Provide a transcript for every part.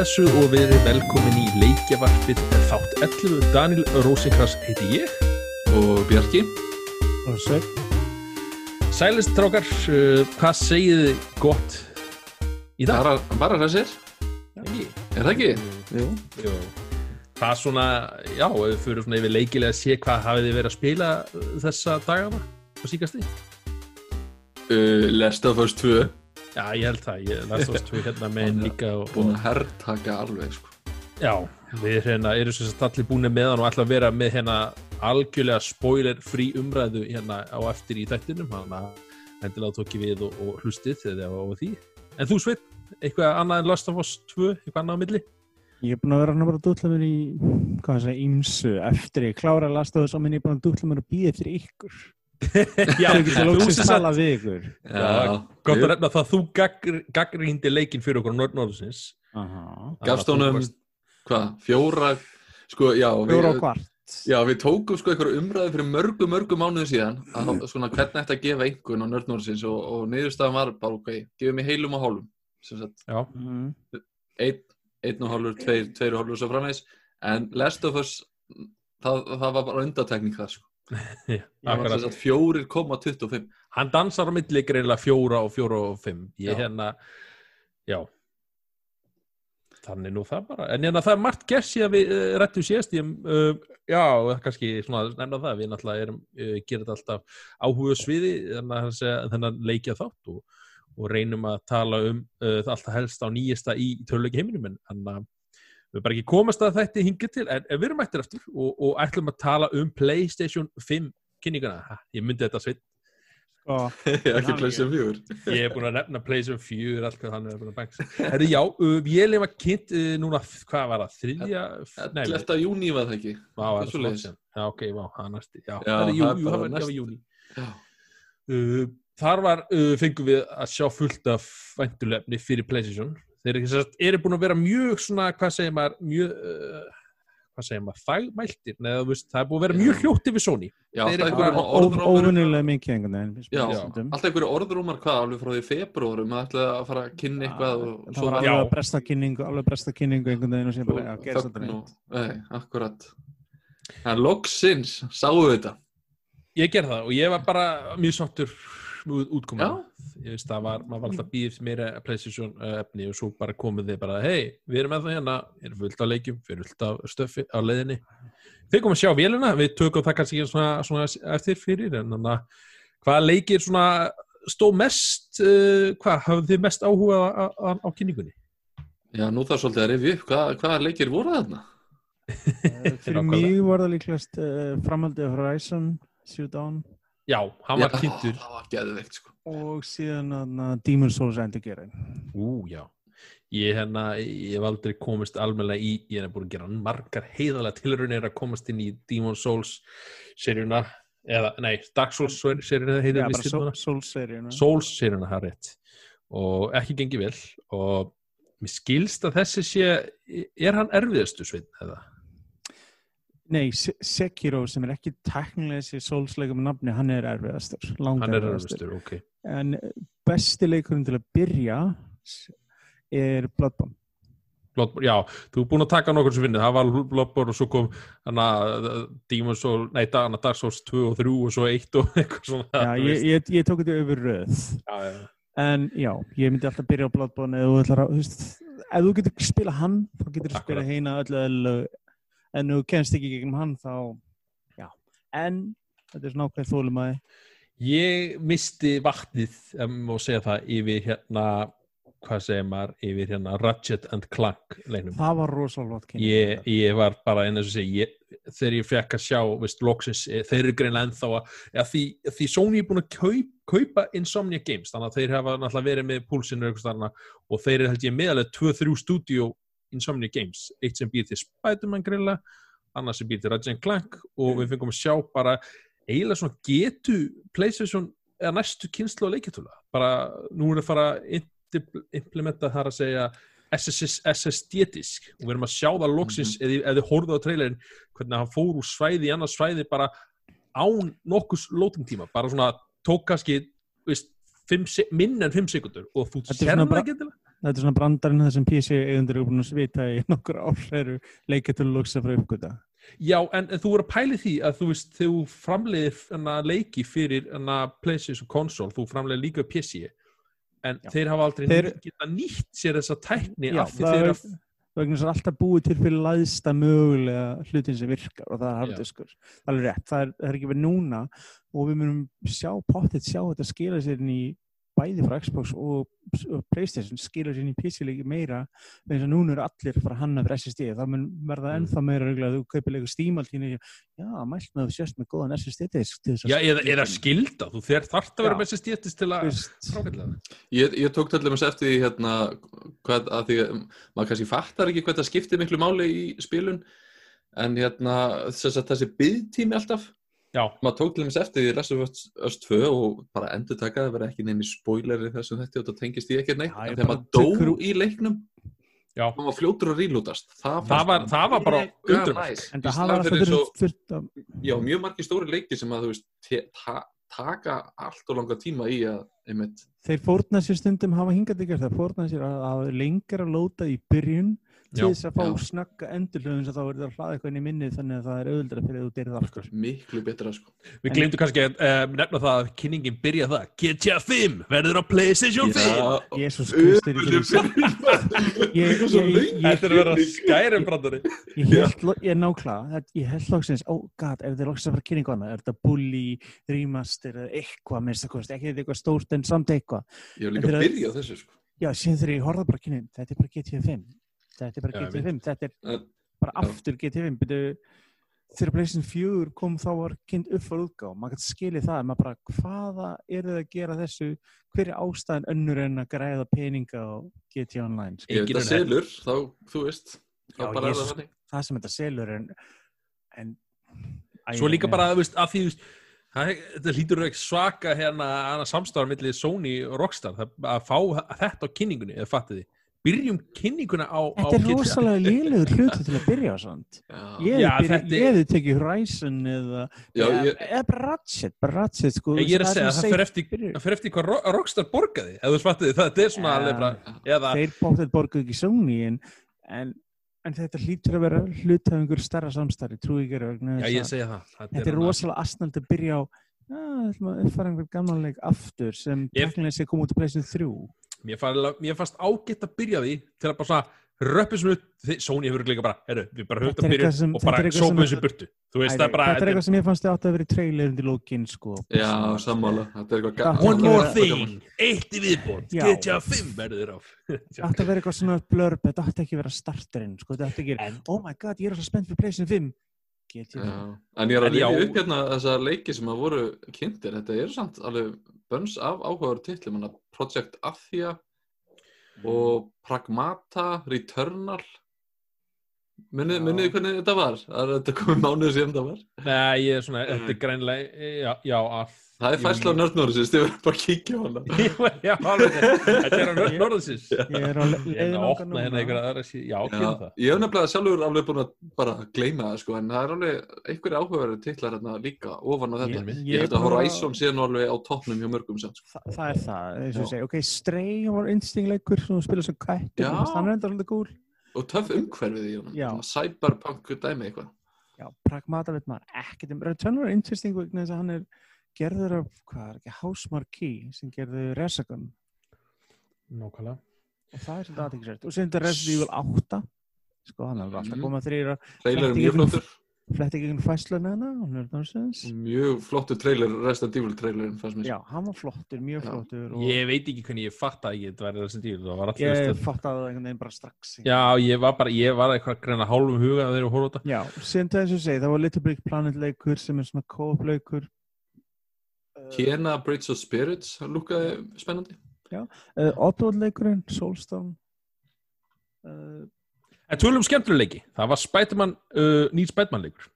blessu og verið velkomin í leikjavarpið þátt 11. Daniel Rosenkrantz heiti ég. og Bjarki Og svo Sælist trákar, uh, hvað segið þið gott í dag? bara, bara hressir, er það ekki? Jú Jú. Hvað svona, já, ef við fyrir svona yfir leikilega að sé hvað hafið þið verið að spila uh, þessa dagana á síkast því? Uh, Last of Us 2 Já, ég held það, ég last oss tvö hérna með einn líka og, búin og að herrtaka alveg sko. já, við hérna erum sem sagt allir búin með hann og ætla að vera með hérna algjörlega spoiler frí umræðu hérna á eftir í þættinum þannig að endilega tóki við og, og hlustið þegar það var á því En þú Sveit, eitthvað annað en Last of Us 2, eitthvað annað á milli? Ég er búin að vera hann bara að dútla mér í hvað það segja, ímsu eftir ég klára að lasta þessu minn ég er búin að dútla mér að býða eftir ykkur Já, þú sem tala við ykkur. Já, gott að nefna það að þú gaggrindi leikinn fyrir okkur á Nordnorðsins Aha. gafst honum hvað, fjóra sko, já, Fjóra og kvart. Já, við tókum sko einhverju umræði fyrir mörgu, mörgu mánuðu síðan að, svona, hvernig ætti að gefa einhvern á nördnóðsins og, og niðurstaðan var bara ok, gefum í heilum og hálfum sem sagt, Já, mm. einn, einn og hálfur, tveir, tveir og hálfur svo framvegs, en Last of Us það, það var bara undatekning það sko, já það var akkurat. sem sagt 4,25 Hann dansar á milli greinlega fjóra og fjóra og fimm. Ég Já. hérna, já. Þannig nú það bara. En hérna það er margt gert síðan við uh, rættum síðast. Ég, uh, Já, kannski svona nefna það. Við náttúrulega erum, uh, gerum þetta alltaf áhuga sviði Þannig að þennan leikja þátt og, og reynum að tala um það alltaf helst á nýjasta í töluleiki heiminum. En við bara ekki komast að þetta hingið til en, en við erum eftir eftir og, og ætlum að tala um Playstation 5 kynninguna, Ha, ég myndi þetta sveit plössum fjögur. Ég hef búin að nefna PlayStation 4 allt hvað hann er búin að banks Herri, já, uh, vélum að kynnt uh, núna, hvað var það, þriðja? 11. júni var það ekki? Var það langt síðan? Já, ok, vá, það næsti. Já, það það var, það var júni uh, Þar var, uh, fengum við að sjá fullt af vænturlefni fyrir PlayStation Þeir eru, sagt, eru búin að vera mjög svona, hvað segir maður, mjög uh, hvað segir maður, þagmæltir Nei, þú veist, það er búin að vera mjög Já. hljótt yfir Sony. Óvinnilega mikið einhvern veginn stundum. alltaf einhverju orðrúmar hvað alveg frá því februarum að ætla að fara að kynna eitthvað og það svo var alveg að bresta kynningu alveg að bresta kynningu einhvern veginn og síðan bara, já, gerist þetta neitt nei, akkurat. En loksins, sáu við þetta. Ég gerði það og ég var bara mjög sáttur út- útkoman. Já. ég veist það var, maður var alltaf býðið meira PlayStation uh, efni og svo bara komið þið bara hei, við erum með það hérna, erum fullt af leikjum við erum fullt af stöffi á leiðinni. Þeir komum að sjá vélina, við tökum það kannski svona, svona eftir fyrir en þannig að hvaða leikir svona stóð mest uh, hvað, hafðu þið mest áhuga á, á, á kynningunni? Já, nú þarf svolítið að rifja upp hvað, hvaða leikir voru þarna? Eh, fyrir mig var það líklegast uh, framhaldið af Horizon Zero Dawn Já, hann var Já, kynntur það var geðveikt sko og síðan uh, Demon's Souls Endur Gerin Ú, já. Ég, hérna, ég hef aldrei komist almennilega í, ég hef búin að gera margar heiðalega tilraunir að komast inn í Demon Souls seríuna, eða, nei, Dark Souls seríuna Já, heitir bara vissi Soul- núna. Souls-seríuna Souls seríuna, það er rétt. Og ekki gengið vel og mér skilst að þessi sé, er hann erfiðastu sveit, eða? Nei, Se- Sekiro sem er ekki teknilega þessi Souls-leikum nafni, hann er erfiðastur langt er erfiðastur ok. en besti leikurinn til að byrja er Bloodborne Bloodborne, já, þú er búin að taka nokkur sem finnir, það var Bloodborne og svo kom hana, Demon Souls, nei, hana, Dark Souls 2 og 3 og svo 1 og eitthvað svona. Já, ég, ég, ég tók þetta yfir röð já, já. en já, ég myndi alltaf byrja á Bloodborne eða þú ætlar að, þú veist, ef þú getur spila hann, þá getur þú spila heina öllu en þú kennst ekki gegnum hann þá, já, en þetta er svona ákveð þólum að Ég misti vatnið, um, og segja það, yfir hérna, hvað segir maður, yfir hérna Ratchet and Clank leiknum. það var kynning Ég, ég var bara einn að segja, ég, þegar ég fekk að sjá, veist, loksins, eh, þeir eru greinlega ennþá að, ja, því, því Sony er búin að kaup, kaupa Insomnia Games, þannig að þeir hafa náttúrulega verið með púlsinu og þeir eru held ég meðalega 2-3 stúdíu Insomnia Games, eitt sem býr til Spider-Man greinlega, annars sem býr til Ratchet Clank og við fengum að sjá bara eiginlega svona getu PlayStation eða næstu kynslu á leikjartölu bara nú er að fara að impl- implementa þar að segja SSD-disk og við erum að sjá það loksins mm -hmm. eða horfðu á trailerin hvernig hann fór úr svæði í annars svæði bara án nokkus loading tíma. Bara svona tók kannski minna en 5 sekundur og þú sér það ekki endilega Þetta er svona brandarinn þar sem PC eigundur eru búin að svita í nokkur ár eru leikatölu að frá uppgöta. Já, en, en þú voru að pæli því að þú veist, þú framleiðir leiki fyrir hana, PlayStation console, þú framleiðir líka PC en Já. þeir hafa aldrei Þeir- geta nýtt sér þessa tækni af því þeir að vegna þess að alltaf búið til fyrir læðsta mögulega hlutin sem virkar og það er harddiskur. Það er rétt, það er, það er ekki verið núna og við munum sjá pottet sjá þetta skila sér inn í bæði frá Xbox og, og Playstation skila sér inn í PC-leiki meira þess að núna eru allir að hanna fyrir SSD það mun verða Mm. ennþá meira reglulega að þú kaupir leikur Steam alltíðinu já, mælt með að þú sést með góðan SSD-disk til þess að Já, eða, eða skilda, þú þér þarft að vera Já. með stéttis til að. Ég, ég tók til dæmis eftir því hérna, hvað, að því að maður kannski fattar ekki hvað það skiptir miklu máli í spilun en hérna þess að þessi byggtími alltaf Já, maður tók til dæmis eftir því Last of Us Us 2 og bara endur taka það verða ekki neini spoileri þessum þetta og það tengist því ekkert neitt Já, ég en þegar maður dó tekur- í leiknum já, maður var fljótur að rílútast það, Það var- það var bara undurvert. undrum en það hafa alltaf þurft þurft að Já, mjög margir stóri leiki sem að þú veist ta taka allt og langa tíma í að einmitt, þeir fórna sér stundum hafa hingað ykkur það fórna sér að, að lengra lóta í byrjun til þess að fá já. snögga endurlöfum sem þá verður það að hlaða eitthvað inn í minnið þannig að það er auðvöldra fyrir að þú dyrið aftur. Miklu betra sko. við glemdu kannski að uh, nefna það að kynningin byrja það GTA 5 verður á PlayStation 5 Jésús Kristur Þetta er að vera kynning. skærum brandari ég er nákvæmlega ég held loksins, ó oh god, er þetta loksins að fara kynningu hana er þetta bully, remaster eða eitthvað, minnst að kosti, ekki eitthvað stórt en samt eitthvað, að sko. já, síðan þegar ég horfði bara kynning þetta er bara GTA 5 þetta er bara Já, ég GTA 5, þetta er En- bara Já. aftur GTA 5 byrju, þegar PlayStation 4 kom þá var kynnt uppfæð útgáð maður gæti skilið það, maður bara hvaða er þið að gera þessu, hver er ástæðan önnur en að græða peninga á GTA Online, þetta er hell. selur, þá, þú veist þá Já, bara er Jesus. það það sem þetta selur en, en Svo líka nei. bara, þú veist, að því þú veist, það, þetta hlýtur ekki svaka hérna hana samstáðar milli Sony og Rockstar það, að fá þetta á kynningunni, eða fattið þið byrjum kynninguna á, á Þetta er rosalega lélegur hluti til að byrja á svont. Já, Ég Já, hefði er- ég tekið Horizon eða, Já, eða, ég- eða bara Ratchet, bara Ratchet sko. Ég er að segja, það byrjun. það fer eftir hvað Ro- Rockstar borgaði, það er svona Ja. alveg bara, eða, Þeir bóttið borguðu ekki Sony en, en, en þetta hlýtur að vera hluti af einhver starra samstarri, trú ekki vegna já þess ég að segja það. Þetta Þetta er rosalega asnald að byrja á Já, að uppfæra einhver gamlanleik aftur sem Ég- teknilega sé koma út í pleysinu þrjú. Mér, fannst, mér fannst ágætt að byrja því til að bara svona röppi svona upp, Sony hefur líka bara, herru, við bara höfum Þetta að byrja sem- og þetta bara sem- þessu burtu. Þú veist, Æ, það er bara, þetta er eitthvað sem ég fannst átt að vera í trailerinn til lókin sko. Já, sammála Þetta er One Þetta more thing, eitt í viðbót, Já. GTA 5 verður á. Það átti að vera eitthvað svona blurb, þetta átti ekki að vera starterinn, sko, þetta átti ekki oh my god, ég er svo spennt fyrir PlayStation 5. Get ég það? En ég er að rifja upp hérna þessa leiki sem að voru kynntir. Þetta eru samt alveg bönns af áhugaður titlum hana Project Athia og Pragmata Returnal. Munið þið hvernig þetta var? Er þetta komið mánuð síðan þetta var? Nei, ég er svona, þetta er greinlega, já, já, að. Það er fæsla á nördnórisins, þið verður bara að kíkja á hana já, alveg, þetta er á nörd norðsins. Ég er á le- Ég er leiðin að okkar opna hérna einhverja aðra síð, já, Já, gerum það. ég hef nefnilega sjálfur alveg búin að bara gleyma það sko, en það er alveg einhverja áhugaverður titlar hérna líka ofan á þetta. Ég- Ég, ég held að Horizon sé nú alveg á toppnum hjá mörgum sem sko. Þa, það er það, eins og segi, ok, Stray var instingleikur sem spila sem kættur, Já. þannig er enda svolítið gúl. Og töff umhverfið í honum, Já. Svona cyberpunk dæmi eitthvað. Já, pragmata veit maður ekkert um, Returnal er interesting vegna þess að hann er gerður af, hvað er ekki, House Marquee sem gerður Resogun Nákvæmlega. og það er svolítið aðeinsvært og sem þetta Resident Evil 8 sko, hann er alltaf Mhm. komað þrýra Trailer er mjög flottur, fletti gegn fæsluna hana, er mjög flottur trailer, Resident Evil trailerin fannst mér. Já, hann var flottur, mjög flottur og Ég veit ekki hvernig ég fatt að ég þessi díl, það var ég stöð. fattaði það einhvern veginn bara strax Já, ég var bara, ég var eitthvað greina hálfum huga þegar ég horfði á þetta. Já, sem það eins og segi, það var Little Big Planet leikur sem er svona co-op leikur Kena Bridge of Spirits, það lúkaði spennandi. uh, Oddworld leikurinn, Soulstone uh, En tölum skemmtileiki, það var Spiderman, uh, nýt Spiderman leikur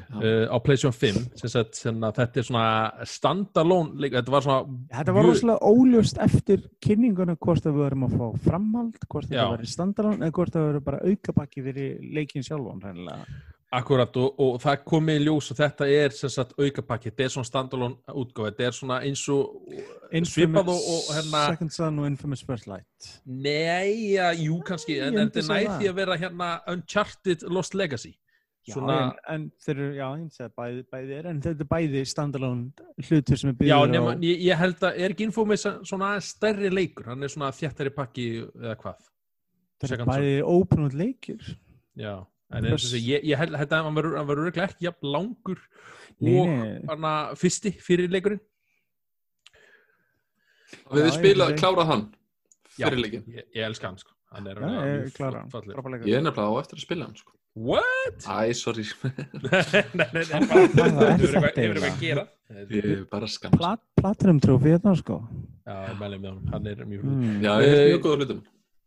Já. uh, á PlayStation 5, sem sagt, þetta er svona standalone leikur, þetta var svona, Þetta var rosalega óljóst eftir kynninguna hvort að við varum að fá framhald, hvort Já. þetta var í standalón eða hvort það var bara aukabakki fyrir leikin sjálfan reynilega. Akkurat og, og það komið í ljós og þetta er sem sagt aukapakki, þetta er svona standalone útgáð, þetta er svona eins og svipað og, og hérna Second Son og Infamous First Light. Nei, já, jú kannski, Ég en, þetta er segja næð það. því að vera hérna Uncharted Lost Legacy. Já, Svona- en, en þeir eru, já, ég segi bæði, bæði er, en þetta er bæði standalone hlutur sem er Já, byggður nema, á ég, ég held að er ekki Infomix svona stærri leikur, hann er svona þjættari pakki eða hvað? Þetta er bæði open world leikir. Já, ég, ég held að hann verður ekki jafn langur Nei, og nei. hann fyrsti fyrir leikurinn Við þið spilað, ég- klárað hann fyrir leikin. ég, ég elska hann sko hann er Já, alveg ég klára. Ég er nefnilega á eftir að spila hann, sko. What? Æ, sorry. nei, nei, nei, Hvað- bara- hvað er þetta að gera Ég er bara skammast. Plat, Platinum trófi þetta sko Já, ég mælum með hann, hann er mjög mm. Já, ég er mjög góð hlutum.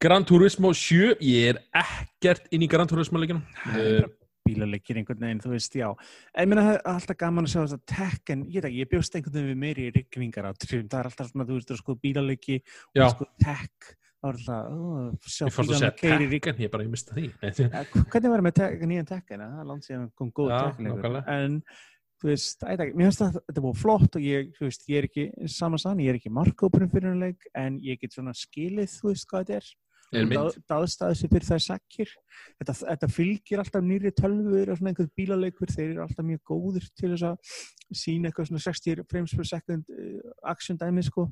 Gran Turismo 7, ég er ekkert inn í Gran Turismo leikinum Það er bara bílaleikir einhvern veginn, þú veist, já. En ég meina, það er alltaf gaman að sjá þess að Tekken, ég ég bjóst einhvern veginn við meiri rigningar á trjum. Það er alltaf svona, þú veist, þú sko bílaleiki og sko Tek, það var alltaf, ó, sjá Ég fannst að segja rigning. Tekken, ég bara, ég mista því Hvernig var það með nýjan Tekken? Það er langt síðan kom góð nákvæmlega. En, þú veist, ekki, mér finnst það, þetta búið flott og ég, þú veist, ég er ekki, saman sann, ég er ekki markkópurinn fyrir hann leik, en ég get svona skilið, þú veist, hvað þetta er. Er mynd. dáðstæði sér fyrir þær sakkir. Þetta, þetta fylgir alltaf nýri tölvur og svona einhvern bílaleikur, þeir eru alltaf mjög góðir til þess að sína eitthvað svona 60 frames per second uh, action dæmi sko.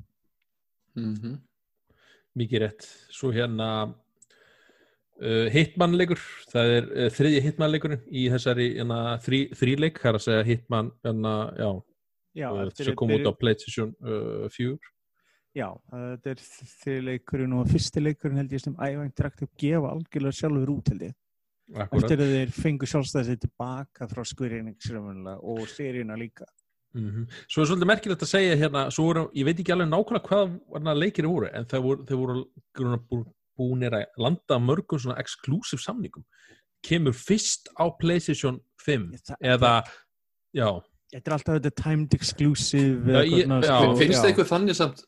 Mhm. Mikið rétt. Svo hérna uh, Hitman leikur Það er uh, þriðji Hitman leikurinn í þessari hérna, þrí, þríleik, það er að segja Hitman hérna, já, já, uh, eftir- sem kom út á PlayStation uh, 4 já, þetta er þeirri leikurinn og fyrsti leikurinn held ég sem Æva Interactive gefa algjörlega sjálfur út held ég. Akkurat. Eftir að þeir fengu sjálfstæði sér tilbaka frá skurinnings og seríuna líka. Mm Svo er svolítið merkilegt að segja hérna, svo voru, ég veit ekki alveg nákvæmlega hvað leikir voru, en þeir voru, þeir voru grunna bú- búnir að landa mörgum svona exclusive samningum. Kemur fyrst á PlayStation 5 Ég- það- eða, já, Þetta er alltaf þetta timed exclusive Já, ég- já, Finnst já. eitthvað þannig samt,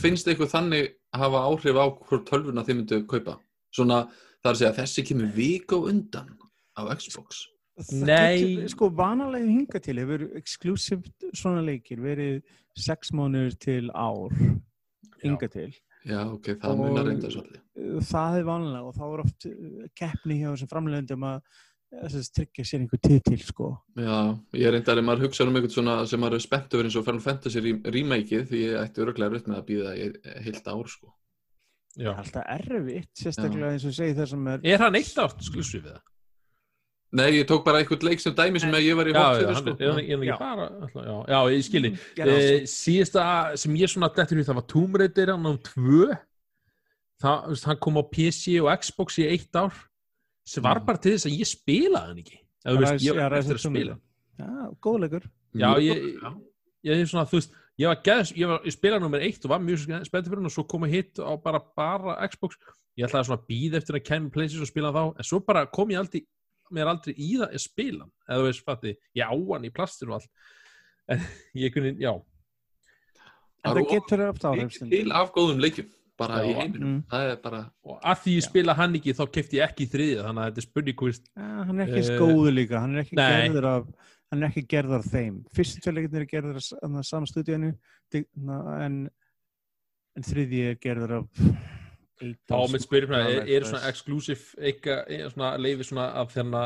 finnst eitthvað þannig hafa áhrif á hvort tölvuna þið myndu kaupa? Svona, það er að segja, þessi kemur vik á undan á Xbox. Það Nei. getur, sko vanalega hinga til hefur exclusive svona leikir verið sex mánuður til ár hinga til Já, ok, það munar reynda svolítið. það er vanalega og þá er oft uh, keppni hjá þessum framlegundum að að tryggja sér einhver titil sko Já, ég er reyndar að maður hugsa um eitthvað svona sem maður er spennt over eins og Final Fantasy rem- remakeið því ég ætti öruglega rutt með að býða heilt ár sko. já. alltaf erfitt, sérstaklega eins og segi það sem er Er hann eitt átt exclusive við það? Nei, ég tók bara eitthvað leik sem dæmi sem ég var í Já, hótt já, fyrir sko. er, er, er Já. bara, alltaf, já, já, ég skilji. Það, Eh, síðasta sem ég svona dettur í það var Tomb Raider hann um tvö það, kom á PC og Xbox í eitt ár sem var bara til þess að ég spilaði hann ekki Eða, þú veist, ég var eftir að spila. Já, góðleikur Já, ég, ég, ég, svona, þú veist, ég var geðs, ég, var, ég spilaði nummer eitt og var mjög spenntið fyrir hann og svo kom ég hitt á bara, bara Xbox. Ég ætlaði svona að býða eftir að kemur Playstation og spila þá, en svo bara kom ég aldrei mér aldrei í það að spila eða þú veist, fatti, ég á hann í plastir og allt. En ég kunni, já. En Það það er getur öft áhrif Mikið stundum. til af góðum leikjum bara Já. í heiminum. Mm. Það er bara, og að því ég Já. spila hann ekki þá kefti ég ekki þriðið þannig að þetta er spurning hvort Ja, hann er ekki Eh, skóðu líka, hann er ekki nei. gerður af hann er ekki gerður af þeim fyrstu tveirleikin er gerður af s- af sama stúdíunni en, en þriði er gerður af þá með spyrir Já, er, er Xbox. svona exclusive eitthvað, er svona leifi svona að þérna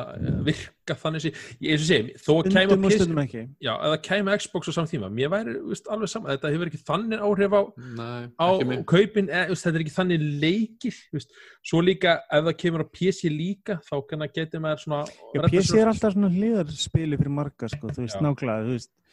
virka þannig sé, ég eins og segi þó að kæma já, eða kæma Xbox á saman tíma, mér væri veist, alveg saman, þetta hefur ekki þannig áhrif á nei, á kaupin, e, veist, þetta er ekki þannig leikir veist. svo líka ef það kemur á PC líka þá kannar getur maður svona Já, PC er alltaf svona hliðarspili fyrir marga sko, þú veist, nákvæmlega þú veist, eh,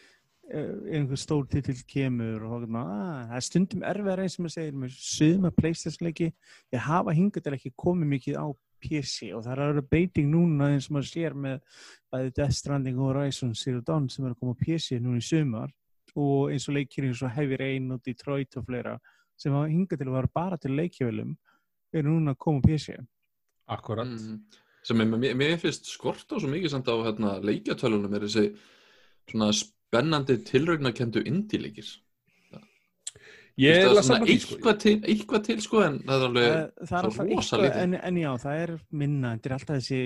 einhver stór titill kemur og að, það er stundum erfiðar eins sem að segja með suðum að Playstation leiki. Ég hafa hingað til ekki komið mikið á PC og það er að vera beiting núna eins og maður sér með bæði Death Stranding og Horizon Zero Dawn sem er að koma á PC núna í sumar og eins og leikir eins og Heavy Rain og Detroit og fleira sem hafa hingað til að vera bara til leikjavölum eru núna að koma á PC akkurat. Mm. sem er, mér, mér finnst skort á svo mikið samt á hérna, leikjatölunum er þessi svona spennandi tilraunakendu indie-leikir ég er svona sko. eitthvað, til, eitthvað til sko en það er alveg það, það er alltaf eitthvað, en, en já, það er minna, þetta er alltaf þessi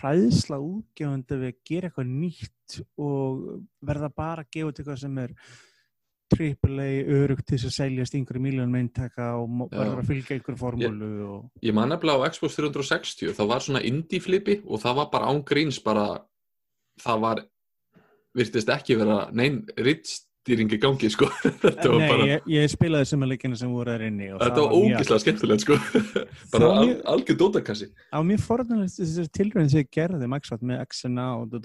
hræðsla útgefandi við að gera eitthvað nýtt og verða bara að gefa eitthvað sem er AAA örugt til þess að seljast einhverju miljónum eintaka og verður að fylgja einhverju formúlu og Ég man nefnilega á Xbox 360 það var svona indie flipi og það var bara án gríns bara það var virtist ekki vera neinn rittstýring í gangi sko. Nei, bara ég, ég spilaði sem að leikina sem voru þar inni og þetta var ógislega skemmtilegt sko. Bara al, algjör dótakassi á mér forðanlega þessi tilröðin sem ég gerði Microsoft með XNA og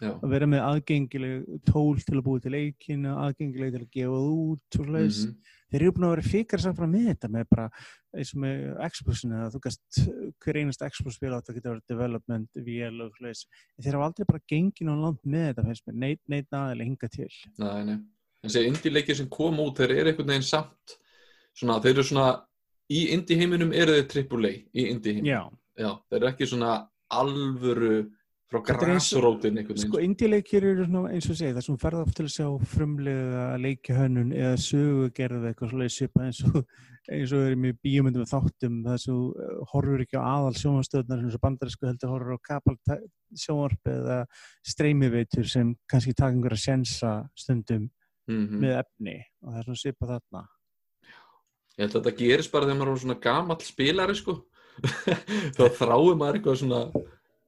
Já, að vera með aðgengileg tól til að búa til leikina, aðgengileg til að gefa út og slags. mhm, Þeir eru búin að vera fikar samt frá með þetta með bara eins og með Xboxinu að þú gast hver einast Xbox spila átt að geta verið development, VL og slags. Þeir hafa aldrei bara gengið og langt með þetta neitt, neitt aðeins hinga til. nei, nei en þessi indie leikir sem kom út þeir eru einhvern veginn samt svona, þeir eru svona í indie heiminum eru þeir AAA í indie heiminum Já, Já, þeir eru ekki svona alvöru frá einhvern sko veginn indie-leikir eru eins og ég segi það sem ferða oft til að sjá frumlega leikihönnun eða sögugerð eitthvað svipað eins og eins og erum í bíómyndum og þáttum það sem þú, eh, horfir ekki á aðal sjónvarstöðnar eins og bandarísku heldur horfir á kapal sjónvarp eða streymiveitur sem kannski taka einhverja sjensa stundum Mhm. með efni og það er svona svipað þarna. Ég held að þetta gerist bara þegar maður er svona gamall spilari sko. Þá þráir maður eitthvað svona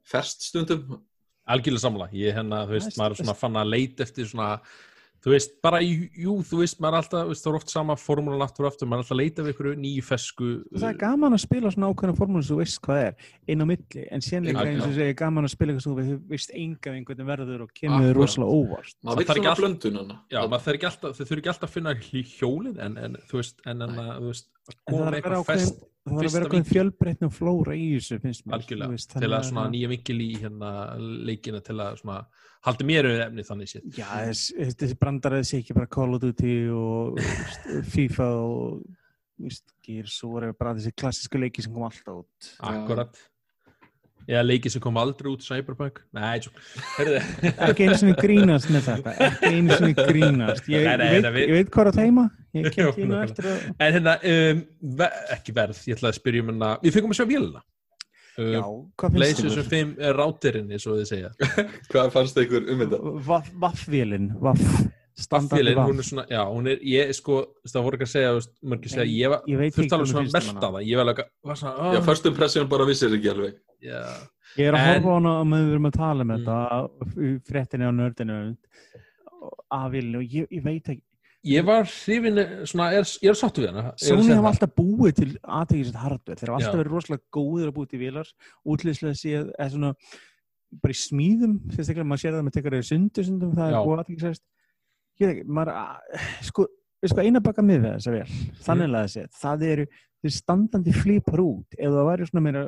ferst stundum. Algjörlega samla, ég hérna, þú veist, maður er svona fann að leita eftir svona þú veist, bara, í- jú, þú veist, maður er alltaf veist, það er oft sama formúlan aftur og aftur maður er alltaf að leita við ykkur nýju fesku það er gaman að spila svona ákveðna formúli sem þú veist hvað er, inn á milli en Já, eins og segja gaman að spila eitthvað sem þú veist enga við einhvern verður og kemur þér rosalega óvart. Maður vil þarf ekki svona allt- blöndun Já, maður þarf ekki alltaf, þau þurfi ekki alltaf að finna hjólið en, en þú veist, en, en að, þú veist, að en það með að vera ákveðin það þarf að vera fjölbreytni og flóra í þessu finnst mér veist, til að svona nýja vinkil í hérna leikina til að svona haldi mér auðvitað efni þannig séð. já, þess- þessi brandar þessi ekki bara Call of Duty og veist, FIFA og veist, Gears og voru bara þessi klassísku leiki sem kom alltaf út Akkurat. Eða leiki sem kom aldrei út, Cyberpunk. Nei, ekki einu sinni grínast með þetta ekki einu sinni grínast ég, Nei, nei, ég, nei, veit, við- ég veit hvað er að teima ég kem tíma nákvæmlega. eftir að En hérna, um, ve ekki verð, ég ætlaði að spyrja um hérna, við fengum að sjá vélina. já, Um, hvað finnst PlayStation 5 er rátirinn, eins og þið segja. hvað fannst ykkur um þetta? Vaff- Vaffvélin, vaff vaff hún er svona, já, hún er, ég sko, það voru ekki að segja, þú veist, mörgir segja, ég var, ekki alveg hvað svona að hana. það, ég var alveg, var svona, Já, oh, fyrst impression bara vissir ekki alveg já, Ég er að horfa á hana og með við erum að tala um Mm. þetta í fréttinni á nördinu af vilni og ég, ég veit ekki ég var hrifin, svona, er, ég er sáttu við hana. að segja hafa alltaf búið til aðtækisett hardware, þeir hafa alltaf verið rosalega góðir að búið til vélar, útlýslega séð eða svona bara í smíðum sérstaklega maður sér það með tekur eða sundu sundum, það Já. er búið aðtækisett ég veit ekki, maður að- sko, hvað eina baka með þessa vel þannig að þessi, það eru þeir standandi flipar út, ef það væri svona meira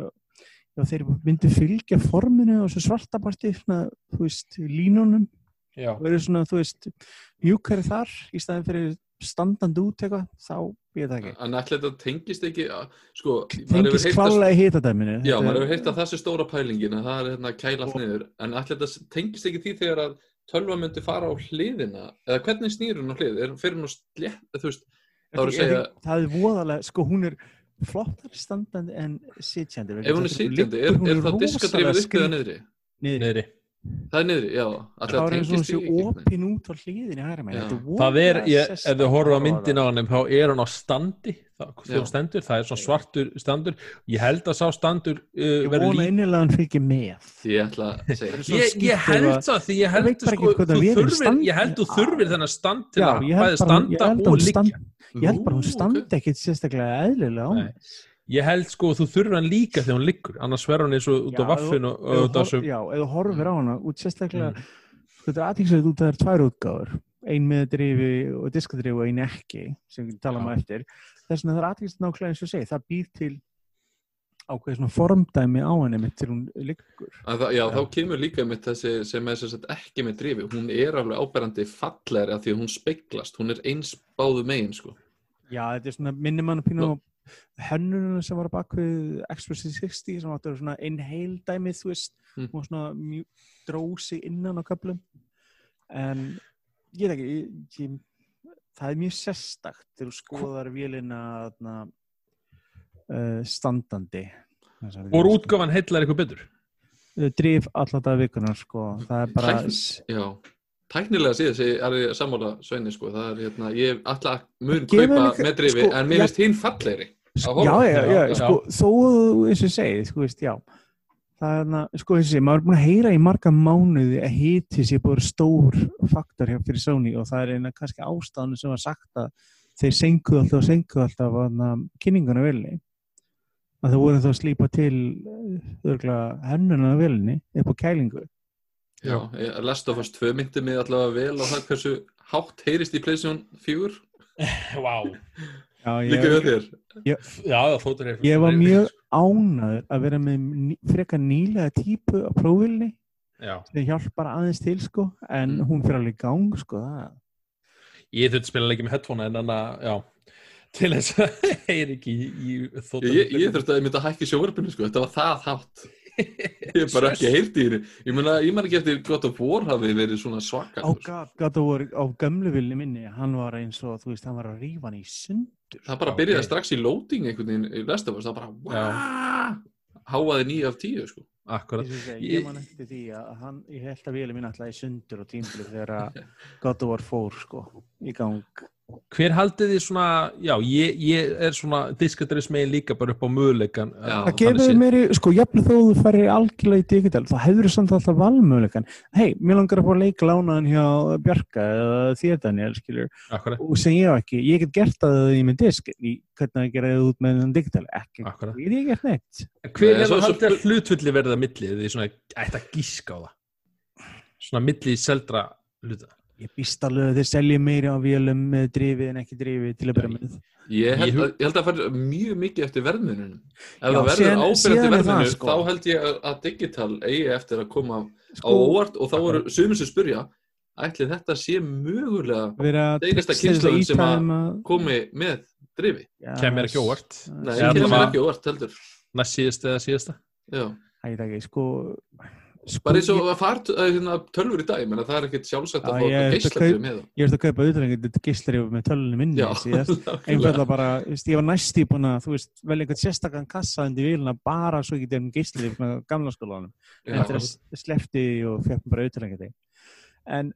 ef þeir myndu fylgja forminu og svo svartaparti svona, þú veist, línunum. Já, og eru svona, þú veist, mjúkari þar í staðin fyrir standandi út eitthvað, þá ég veit ekki. En ætla þetta tengist ekki að- sko, tengist að klálega í hitadæminu Já, maður hefur heyrt að sé stóra pælingin að það er hérna kæla allt Og- niður en allir þetta tengist ekki því þegar að tölva myndi fara á hliðina eða hvernig snýr hún á hlið, er hún fyrir hún á slétt veist, þá er að segja það er voðalega, sko hún er flottar standandi en sitjandi ef hún er sitjandi, er, hún er það diskadrifið upp eða niðri? niðri, niðri. Það er niðri, já, það er að eins og ekki opin út á. Þetta Það er, ef þið horfa á myndin á hann, þá er hann á standi, stendur, það er svona svartur standur. Ég held að sá standur uh, ég vona líka. innilega hann fyrir með. Ég ætla að segja Ég, held að- það, því ég held sko, ég held þú þurfir þennan stand til Já, að bæði standa og liggja. stand- ég held bara hún standi ekkit sérstaklega eðlilega á Nei. Ég held sko, þú þurfir hann líka þegar hún liggur, annars verður hann eins og út á Já, vaffinu og hor- sem... Já, þú horfir á hana út sérstaklega, Mm. þetta er aðtíkslega út að það er tvær útgáður, ein með drifi og diskadrifi og ein ekki, sem við tala um eftir. Þess vegna það er aðtíkslega nákvæmlega eins og segi, það býr til ákveð svona formdæmi á henni mitt til hún liggur. Að það, já, Já. þá kemur líka mitt þessi sem er sagt ekki með drifi hún er alveg áberandi fallegri af því að hún speiklast, hún er eins báðu megin sko. Já, þetta er svona minnum mann að pínu á hönnunum sem var á bakvið Express 60 sem áttu að vera svona einn heil dæmi, þú veist, Mm. og svona mjög drósi innan á köflum. En ég veit ekki, ég, ég, það er mjög sérstakt þegar þú skoðar vélina uh, standandi. Hvor vél. útgáfan heillar eitthvað betur? uh, drif alltaf það vikunar sko. það er bara Já, tæknilega síðan sé er ég sammála Sveini sko, það er hérna, ég alltaf mun Það gefur kaupa með drifi, sko, en mér finnst hinn fallegri að já, horfa. já, já, Já, sko, þó eins og ég segi, sko, veist, já það er sko, og segi, maður er búin að heyra í marga mánuði að hiti sé búin stór faktor hjá fyrir Sony og það er eina kannski ástæðan sem var sagt að þeir senkuð alltaf og senkuð alltaf að kynninguna velni að það voru þá að slípa til örgulega hennuna velni upp á kælingu Já, ég- Last of Us 2 myndi mig allavega vel á það hversu hátt heyrist í PlayStation 4 Vá. já, líka ég, við þér. Já, það fótur er ég var mjög ánæður að vera með ný, frekar nýlega típu á prófilni Já, sem hjálpar aðeins til sko en Mm. hún fyrir alveg í gang sko það ég þurfti að spila leikið með headphone en þannig að, já til þess að heyri ekki í, í þóttum Ég, ég þurfti að ég myndi að hækka sjóarbyrnu sko, þetta var það hátt. Ég hef bara ekki heyrt í henni. Ég man ekki eftir God of War hafi verið svona svaka. á God, God of War á gömlu vilni minni hann var eins og þú veist hann var að rífa hann í sundur Það bara byrjaði ok. strax í loading einhvern veginn í Last of Us, það bara, wow, háaði 9 af 10 sko. Akkurat. Ég, ég, Ég- man eftir því að hann, ég held að vilja mín alltaf í sundur og tímli þegar að God of War fór sko í gang Hver haldið þið svona, já, ég, ég er svona diskadress megin líka bara upp á möguleikan Já. það gefur meiri, sko, jafnvel þó þú færir algjörlega í digital, þá hefur þú samt alltaf valmöguleikan, hei, mér langar að fá að leika lánaðan hjá Bjarka eða þér Daniel, skilur, Akkurat, og sem ég á ekki, ég get gert það í með disk, í hvernig að gera það út með þennan digital, ekki, akkurat ég er gert neitt. Hver er svo- það haldið að hlutfulli verða millið því svona ætti að gíska á það? Svona millið í seldra hluta ég býst alveg að þeir selja meiri á vélum með drifi en ekki drifi til að byrja með Ég held, að, ég held að fara mjög mikið eftir verðmununum. Ef Já, það verður er það, verðmunum, sko. þá held ég að, að digital eigi eftir að koma á sko, óvart og þá eru sumir sem spurja, ætli þetta sé mögulega að kynslóðin sem að- að komi með drifi. Já, Kemur ekki óvart Nei, allavega- ekki óvart heldur. Næst síðasta eða síðasta Já. Æ, það ekki, sko, sko Bara eins og að fara hérna, tölfur í dag, menn það er ekkit sjálfsagt Já, að fá er þetta geislafrið með það. ég ert að kaupa auðvitað gíslari með tölunni minni einfallega bara, veist, ég var næst í búin að veist, vel einhvern sérstakann kassa undir vilna bara svo ekki þeim gíslari frá gamla skólanum. Já. eftir að slefti og mér bara auðvitað en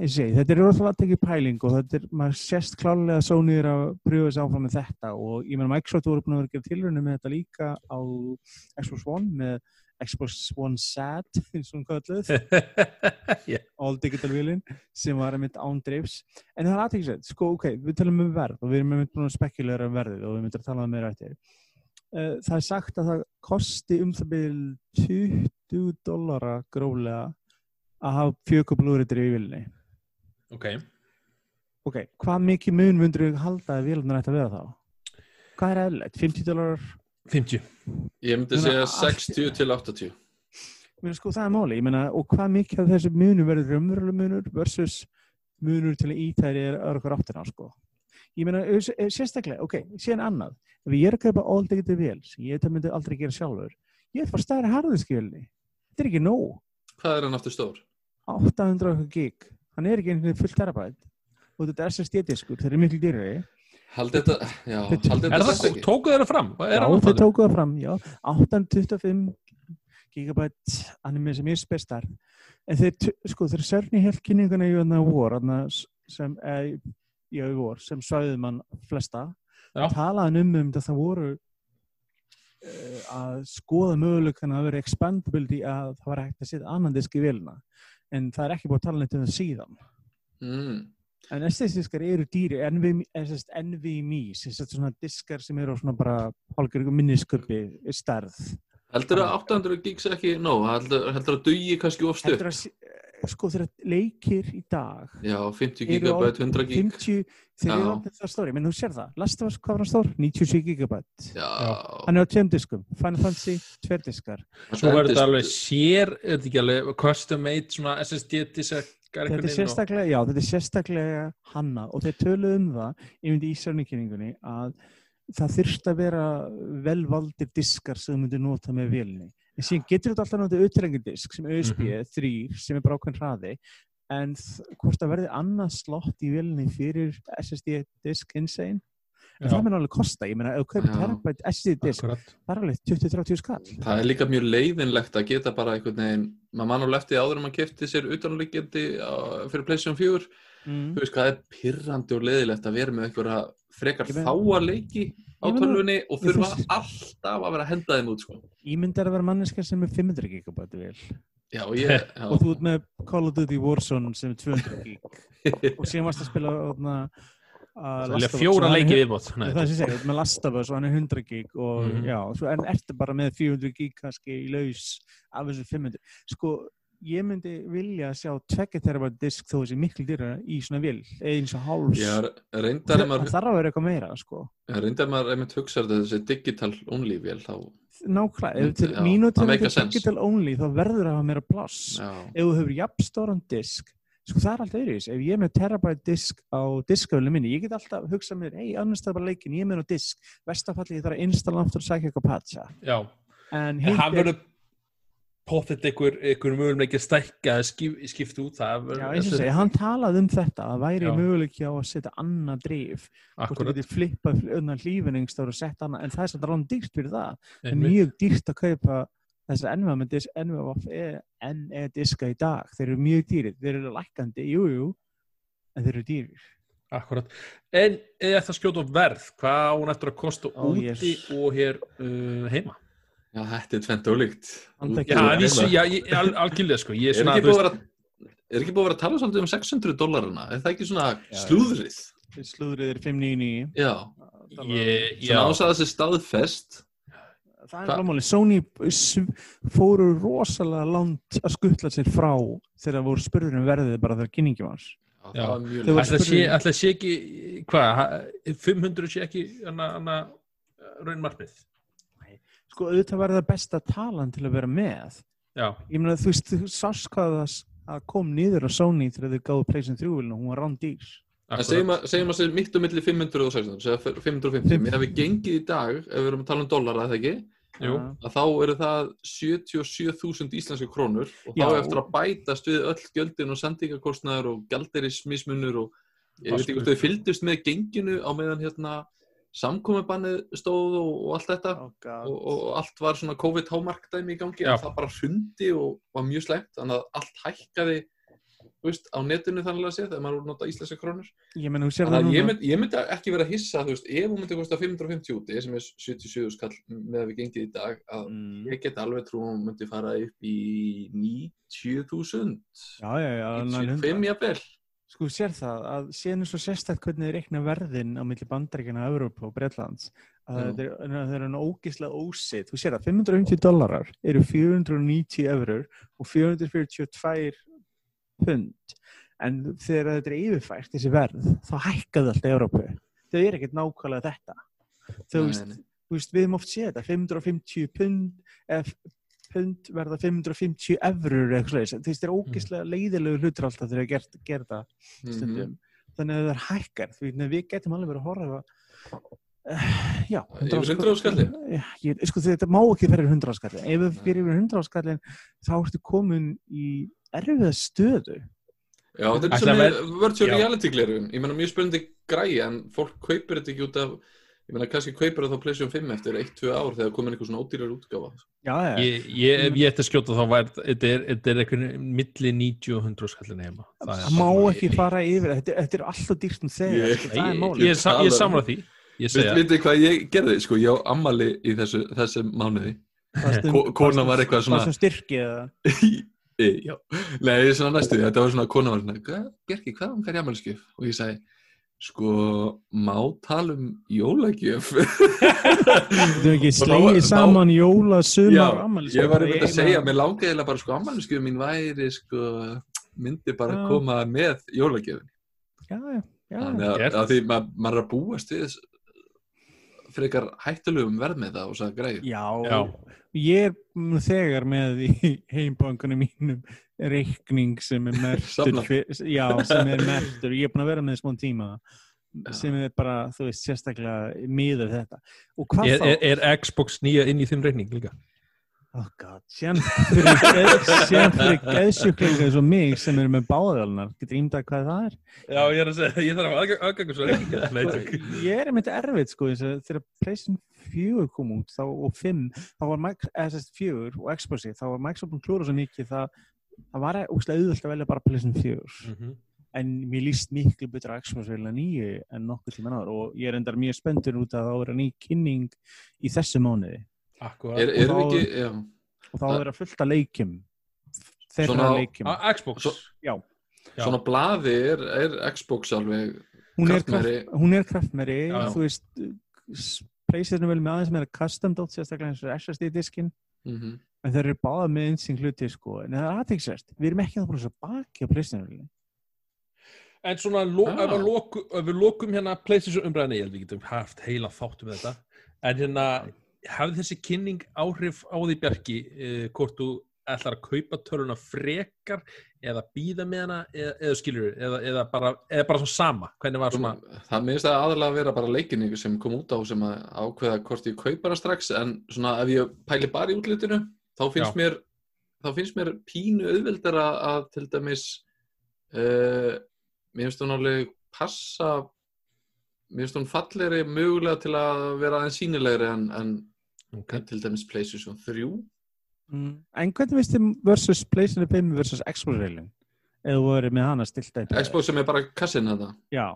ég segi, þetta er rosalega að tekja pæling og þetta er, maður sést klálega Sony er að pröfa sig áfram með þetta. Og ég meina Microsoft voru búin að vera að gera tilrunni með þetta líka á Xbox One með Xbox One og hún kalluð yeah. all digital vélinn sem var einmitt án dreifs en það er aðtækisveit, sko ok, við talum um verð og við erum einmitt búin að spekulera um verðið og við myndum að tala um meira eftir uh, það er sagt að það kosti um það byrjum 20 dollara gróflega að hafa fjökublúritir í vélinni Ok, ok, hvað mikið mun mundur við halda að vélunar ætti að vera þá? hvað er eðlilegt? 50 dólarar? 50 Ég myndi segja allt- 60 til 80. Mér sko það er máli, ég meina, og hvað mikið af þessu munur verður raunverulega munur versus munur til að ítæri er öðru okkur áttina, sko. Ég meina, ef- ef- sérstaklega, ok, síðan annað, ef ég er að kaupa all digital vél, sem ég þetta myndi aldrei gera sjálfur, ég er bara stærri harðinskjölni. Þetta er ekki nóg. Hvað er hann aftur stór? 800 okkur gig, hann er ekki einhvern veginn fullt terabæt og þetta er SSD-diskur, þeir eru miklu dýrari. Haldið þetta, já, haldið Er þetta það, tókuð þeirra fram? Er Já, hann þeir tókuð? það fram, já, 825 gigabæt anime sem ég spestar en þeir, sko, þeir sörni helt kynninguna í þarna vor, sem, eh, já, í vor, sem svæðið mann flesta, Já. talaði um um þetta það voru uh, að skoða möguleikana að vera expandability að það var hægt að setja annan disk í vilna en það er ekki búið að tala neitt um það síðan Mm. En SSD-diskar eru dýri, NVMe, SSD, NVMe sem sagt svona diskar sem eru á svona bara hálfur minnisköpi stærð. Heldur að 800 gigs ekki nóg? Heldur, heldur að dugi kannski of stutt? Heldur að, s- sko þegar leikir í dag Já, 50 eru gigabæt, 100 gig. 50, þeir eru Já. orðin það stóri, menn þú sér það, Last of Us, hvað var hann stór? 97 gigabæt. Já. Hann er á tveim diskum, Final Fantasy, tveir diskar. Svo verður þetta alveg sér, er þetta ekki alveg custom made svona SSD-diskar Þetta er sérstaklega, já, þetta er sérstaklega hanna og þeir töluðu um það, myndi í sérnikynningunni, að það þyrst að vera velvaldir diskar sem þú myndir nota með vélni. En síðan getur þetta alltaf notið auðrengendisk sem USB Mhm. 3 sem er bara ákveðin hraði en hvort það verði annað slott í vélni fyrir SSD disk insane en það mun alveg kosta, ég meina, ef þú kaupir Já. terabyte SD disk, Akkurat. það er alveg 20-30 skall Það er líka mjög leiðinlegt að geta bara einhvern veginn, maður mann á lefti áður en maður kefti sér utanlíkjandi fyrir PlayStation 4, mm. þú veist hvað er pirrandi og leiðilegt að vera með einhverja frekar Ég meina- fáa leiki á Ég tölvunni og ég þurfa finnst- alltaf að vera að henda þeim út sko. Ímynd er að vera manneska sem er 500 gigabæti vel Já, og ég, já, og þú ert með Call of Duty Warzone sem er 200 gig og síðan varst að spila Það Us fjóra leiki viðbót. Nei, það er sem ég ert með Last of Us og hann er 100 gig og Mhm. já, svo, en ertu bara með 400 gig kannski í laus af þessu 500 sko, ég myndi vilja sjá 2 terabyte disk þó þessi miklu dýra í svona vil, eins og háls ég reyndar það að maður, þarf að vera eitthvað meira sko. reyndar að maður einmitt hugsa þetta þessi digital only vél þá, nákvæmlega, ef til já, mínu það til digital only þá verður að hafa meira pláss já, ef þú hefur jafnstóran disk sko það er alltaf öðruvis, ef ég er með terabyte disk á diskafölinu minni, ég get alltaf hugsað mér, ei, annars það er bara leikin, ég er með á disk. Vestafalli ég þarf að installa aftur og sækja eitthvað patcha. Já, en hann er, verður pottet einhver, einhver möguleik að stækka eða skip, skipt út það. Já, eins og segja, hann talaði um þetta að væri Já. möguleiki á að setja annað drif, hvort þú getur flippað hlífinningstáður og sett annað, en það er samt ráðum dýrt fyrir það, það er mjög dýrt að kaupa þessar disk, NVMe NE diska í dag, þeir eru mjög dýrir. Þeir eru lækkandi, jú, jú en þeir eru dýrir. Akkurat. En eða það skjóta á verð, hvað á hún eftir að kosta Ó, úti yes. og hér uh, heima? já, þetta er tvent ólíkt. Já, heima. já, algjörlega sko. Ég er er svona, ekki búið að vera er ekki búið að vera að tala svolítið um 600 dólarina er það ekki svona slúðrið? Slúðrið er 599 já, ég, já, svona ás að þessi staðfest Það er alveg, Sony fóru rosalega langt að skuttla sér frá þegar það voru spurður um verðið bara þegar kynningi var. það ætla sé, ætla sé ekki, hvað, ha- 500 sé ekki hana, hana, raunmarkmið? Sko, auðvitað var það besta talan til að vera með. Já, Ég meina, þú veist, þú sást hvað það að kom niður á Sony þegar þau gáðu Playstation 3 vilna, hún var rándýr. En segjum að, segjum að segja mitt og milli 500 og 600, segja 550. Fimm- Mér hefði gengið í dag, ef við erum að tala um dollara, eða ekki, jú, að þá eru það 77.000 íslenska krónur og þá Já. eftir að bætast við öll gjöldin og sendingakostnaður og gjalderismismunur og ég veit ekki hvort þau fylgdust með genginu á meðan hérna samkomubannið stóð og, og allt þetta Oh, og, og allt var svona COVID-hámarkdæmi í gangi Já. en það bara hrundi og var mjög slæmt þannig að allt hækkaði veist, á netinu þannig að sé þegar maður nota íslenska krónur Ég að ég myndi, ég myndi ekki vera að hissa, þú veist, ef hún myndi kosta 550 úti, sem er 77 skall með að við gengið í dag, að Mm. ég get alveg trú að hún myndi fara upp í 90.000, Já, já, já. annað en 95 jafnvel. Sko, sér það að séðan er svo sérstætt hvernig þið reikna verðin á milli bandaríkjana, Európa og Bretlands að er, það er hann ógislega ósitt. Þú sér það, 550 dólarar eru 490 eurur og 442 pund. En þegar þetta er yfirfært, þessi verð, þá hækkaði alltaf Európu. Þau er ekkert nákvæmlega þetta. Nei, veist, veist, við oft séð þetta, 550 pund, eða pund verða 550 eurur eða eitthvað veist, það er ógislega leiðilegu hlutur alltaf þegar það gert, gera það Mhm. stundum. Þannig að það er hækkar, því að við getum alveg verið að horfa uh, já, Yfir 100 skalli? Já, ég, sko, þetta má ekki fyrir 100 skallin. Ef við fyrir yfir 100 skallin, þá ertu komin í erfiða stöðu. Já, þetta er sem með virtual já. reality glerun. Ég menna mjög spennandi græi, en fólk kaupir þetta ekki út af, ég menna kannski kaupir það þá PlayStation 5 eftir 1-2 ár þegar komin eitthvað svona ódýrar útgáfa. Já, já, ég, ég, ef ég ætti að skjóta þá var þetta er, er eitthvað milli 90 og 100 skallin heima. Það er má ekki fara yfir, þetta, þetta er alltaf dýrt um þegar, Ég- sko, það er ég, málið. ég, samla því. Ég Veit, segja, vitið hvað ég gerði? Sko, ég á ammali í þessu, þessu mánuði. Varstu- Ko- konan var eitthvað svona- Eða? E, já, nei, svona næstu þetta var svona, kona var svona, "Hvað- Bjarki, hvað hann fær í ammælisgjöf? Og ég sagði, sko, má tala um jólagjöf? Þú ekki slegið saman jóla, Já, sumar, ammælis. ég var einmitt að segja, mér langaði eiginlega bara, sko, ammælisgjöf mín væri, sko, myndi bara Já. koma með jólagjöfin. Já, já, já. Þannig að, að því ma- maður er að búast við frekar hættulegum verð með það og það greið. Já, Já. Ég er nú þegar með í heimbankunum mínum reikning sem er mertur já, sem er mertur, ég er búin að vera með smá tíma Já. sem er bara, þú veist, sérstaklega miður þetta er, er, er Xbox nýja inn í þeim reikning líka? Oh god, síðan fyrir, geðsjúklinga eins og mig sem eru með báðalnar, getur ímdað hvað það er? Já, ég er að segja, ég þarf að aðganga svo ekki. Ég er einmitt erfitt sko, þegar PlayStation 4 kom út þá, og 5, þá var sagt 4 og Xboxi, þá var Microsoft klúra svo mikið það, það var úrslega auðvöld að velja bara PlayStation 4 Mhm. en mér líst miklu betur að Xbox velja nýju en nokkuð tíma náður og ég er endar mjög spenntur út að það vera ný kynning í þessu mánuði Akkurat. Er, erum þá- við ekki, já, og þá vera fullt af leikjum þeirra Svona- leikjum Á Xbox. Svo- Já. Já. svona blaði er, er Xbox alveg hún er, kraftmeiri. kraft, hún er kraftmeri Já, þú veist er vel með aðeins meira custom dot sérstaklega eins og SSD diskin mm en þeir eru báða með einsinn hluti sko en það er aðtæksvært, við erum ekki að bara svo baki á PlayStation En svona, Ah. ef, við loku, ef við lokum hérna PlayStation umræðinni, ég held við getum haft heila þáttu með þetta, en hérna hafði þessi kynning áhrif á því Bjarki, eh, hvort þú ætlar að kaupa töluna frekar eða býða með hana eða, eða skilur eða, eða, bara, eða bara svona sama, hvernig var svona það minnst að aðalega vera bara leikinni sem kom út á sem að ákveða hvort ég kaupa hana strax en svona ef ég pæli bara í útlitinu þá finnst Já. mér þá finnst mér pínu auðveldara að til dæmis uh, mér finnst hún alveg passa mér finnst hún fallegri mögulega til að vera aðeins sínilegri en, en, okay. en til dæmis PlayStation 3 mm. en hvernig veist þið versus PlayStation 5 versus Xbox reilin eða þú verið með hana stilt upp Xbox sem er bara kassin þetta já,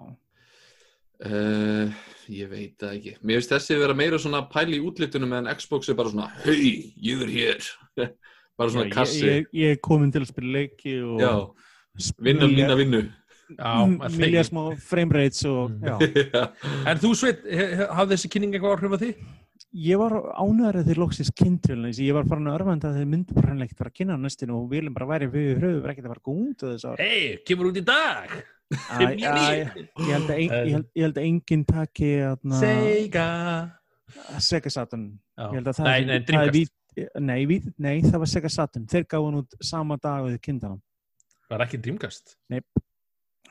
Uh, ég veit það ekki. Mér finnst þessi vera meira svona pæli í útlitunum en Xbox er bara svona hei, ég er hér. Bara svona Já, kassi. ég, ég, ég er komin til að spila leiki og já, vinna mína vinnu. Að milja smá frame rates og Mm. En þú Sveit, hafði þessi kynning eitthvað áhrif á því? Ég var ánæður að þeir loksist kynntrölun ég var farin að örfanda að þeir myndu bara hreinlega ekkert fara að kynna á næstinu og viljum bara væri við hröðu verið ekkert að fara góð út Hei, kemur út í dag! Æ, æ, ég held að, ein, ég held, ég held að enginn taki atna, Sega! Sega Saturn. Nei, nei, vít- nei, vít, nei, það var Sega Saturn. Þeir gáðu hann út sama dag og þeir kynnta hann. Var ekki Dreamcast?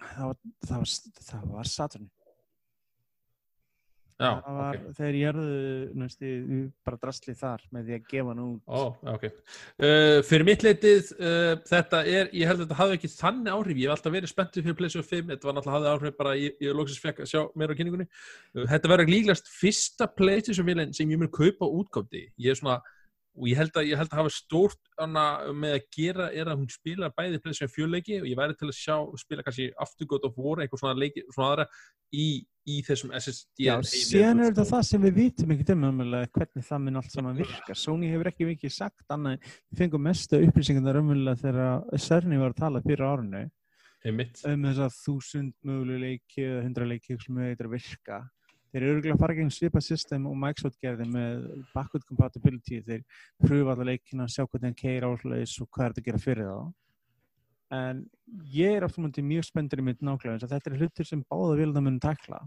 það var, það var, það var Saturn Já, það var, ok. þeir gerðu næstu, bara drastlið þar með því að gefa hann út Ó, ok. Uh, fyrir mitt leitið, uh, þetta er, ég held að þetta hafði ekki þannig áhrif, ég hef alltaf verið spenntið fyrir PlayStation 5, þetta var náttúrulega hafði áhrif bara ég, ég loksins fekk að sjá meira á kynningunni. Uh, þetta verður líklegast fyrsta PlayStation vilin sem ég mun kaupa útgáfti. Ég er svona, og ég held að, ég held að hafa stórt með að gera er að hún spila bæði PlayStation 4 leiki og ég væri til að sjá, spila kannski After God of War, eitthvað svona leiki, svona aðra í, í þessum SSD. Já, síðan er þetta það sem við vitum ekkert um hvernig það mun allt saman virka. Sony hefur ekki mikið sagt annað. Við fengum mestu upplýsingar umverulega þegar Sörni var að tala fyrir Einmitt. um þess að þúsund möguleg leiki eða hundra leiki sem möguleg að virka. Þeir eru örgulega að fara gegn svipa system og Microsoft gerði með backward compatibility. Þeir pröfa alla leikina, sjá hvernig hann keir áhlaðis og hvað er þetta að gera fyrir þá. En ég er aftur mútið mjög spenndur í mynd nákvæmlega þetta er hlutur sem báða vilja mun takla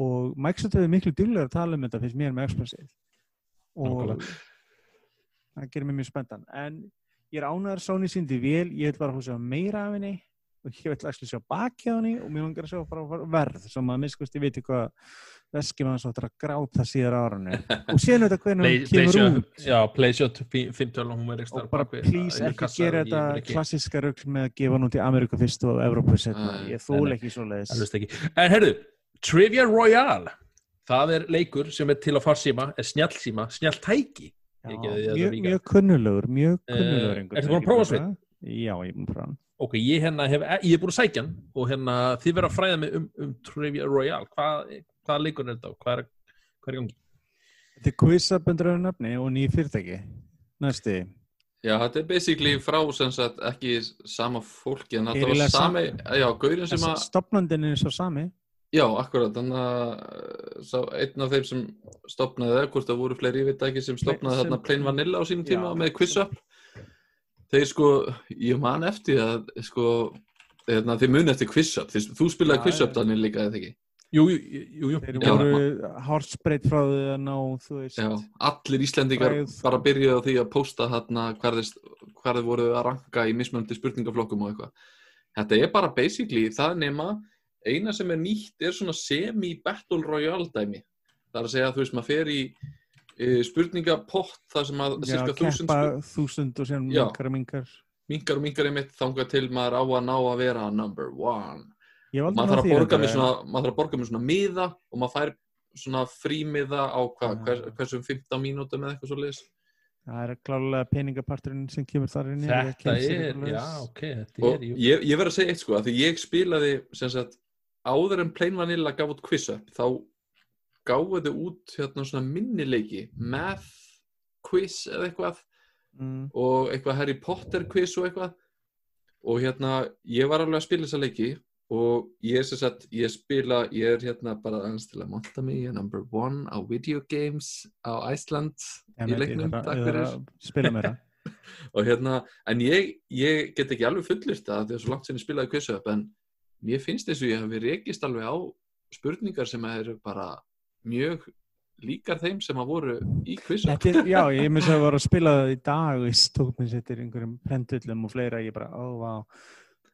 og Microsoft hefur miklu duglegur að tala um þetta finnst mér með Xboxið og Nákvæmlega. það gerir mér mjög spenntan en ég er ánæður Sony síndi vel ég vil bara að sjá meira af henni og ég vil ekki sjá baki á henni og mér langar að sjá bara verð sem að miskust ég veit hvað veski maður svo að gráta síðar árunni og síðan þetta hvernig Play, hann kemur PlayStation, út. Já, PlayStation 512 hún er ekki og bara please ekki gera þetta klassiska rögl með að gefa hann út í Ameríku fyrst og Evrópu setna, ég þól ekki svo leiðis ekki. En herðu, Trivia Royale. Það er leikur sem er til að farsíma er því þetta mjög, kunnulegur, mjög Eh, kunnulegur einhvern ertu búin að prófa. Sveinn? Já, ég er búin að prófa. Ok, ég, hérna hef, ég er búin að sækja hann og hérna þið verða að fræða mig um, um Trivia Royale hvað, hvaða leikur er þetta og hvað er, hvað er gangi Þetta er quizabundur nafni og ný fyrirtæki. Næsti. Já, þetta er basically frá sem sagt ekki sama fólki en þetta var sami, já, gaurin sem að Stopnandinn er svo sami. Já, akkurat, þannig að sá, einn af þeim sem stopnaði það, hvort það voru fleiri, ég veit ekki, sem stopnaði sem- þarna Plain Vanilla á sínum tíma Já. með QuizUp þeir sko, ég man eftir að sko, þeirna, þeir muni eftir QuizUp, þeir, þú spilaði Já, QuizUp þannig líka eða ekki Jú, jú, jú, jú. Þeir voru hárspreitt frá því að ná, þú veist. Já, allir Íslendingar Frægð. bara byrjuði á því að pósta þarna hvar þeir, voru að ranka í mismunandi spurningaflokkum og eitthvað Þetta er bara basically það nema eina sem er nýtt er svona semi-battle royale dæmi það er að segja að þú veist maður fer í spurningapott þar sem að Já, cirka þúsund þúsund og síðan Já. mingar og mingar. minkar og minkar einmitt þangað til maður á að ná að vera number one maður þarf að því borga reyndar, með svona maður þarf að borga með svona miða og maður fær svona frímiða á hva, Já. hvers, hversum 15 mínútum eða eitthvað svo leis Það er klálega peningaparturinn sem kemur þar inn. í, Þetta er, já, ok, þetta og er, jú. ég, ég verð að segja eitt sko að því ég spilaði sem sagt áður en Plain Vanilla gaf út quiz up þá gáðu út hérna svona minnileiki math quiz eða eitthvað Mm. og eitthvað Harry Potter quiz og eitthvað og hérna ég var alveg að spila þessa leiki og ég er sem sagt, ég spila ég er hérna bara aðeins til að monta mig ég er number one á video games á Æsland Ég í leiknum, að- að Spila meira. og hérna, en ég, ég get ekki alveg fullist það því að svo langt sem ég spilaði quiz up en mér finnst þess að ég hafi rekist alveg á spurningar sem eru bara mjög líkar þeim sem að voru í er, já, ég myndi að vera að spila það í dag og ég tók mér settir einhverjum pendullum og fleira, ég bara, ó, vá.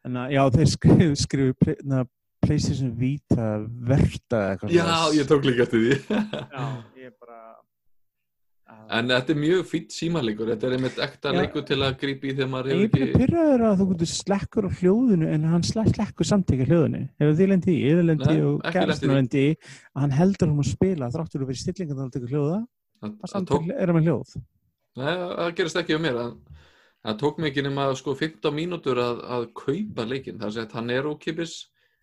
En að, já, þeir skrifu, skrifu PlayStation Vita verta. Já, ég tók líka eftir því Já, ég bara... að- En þetta er mjög fýtt símaleikur, þetta er einmitt ekta leikur til að grípa í þegar maður Ég er hefur bara ekki... pyrraður að þú getur slekkur á hljóðinu en hann sle slekkur samt ekki hljóðinu. Hefur þið lendi í, yfir lendi Nei, og ekki lent í að hann heldur um að spila þráttur að vera stillingan þá að tekur hljóða. Það, og það, samt tók, er hann með hljóð. nei, það gerist ekki á mér, það tók mig ekki nema sko 15 mínútur að, að kaupa leikinn, það að segja að hann er ókipis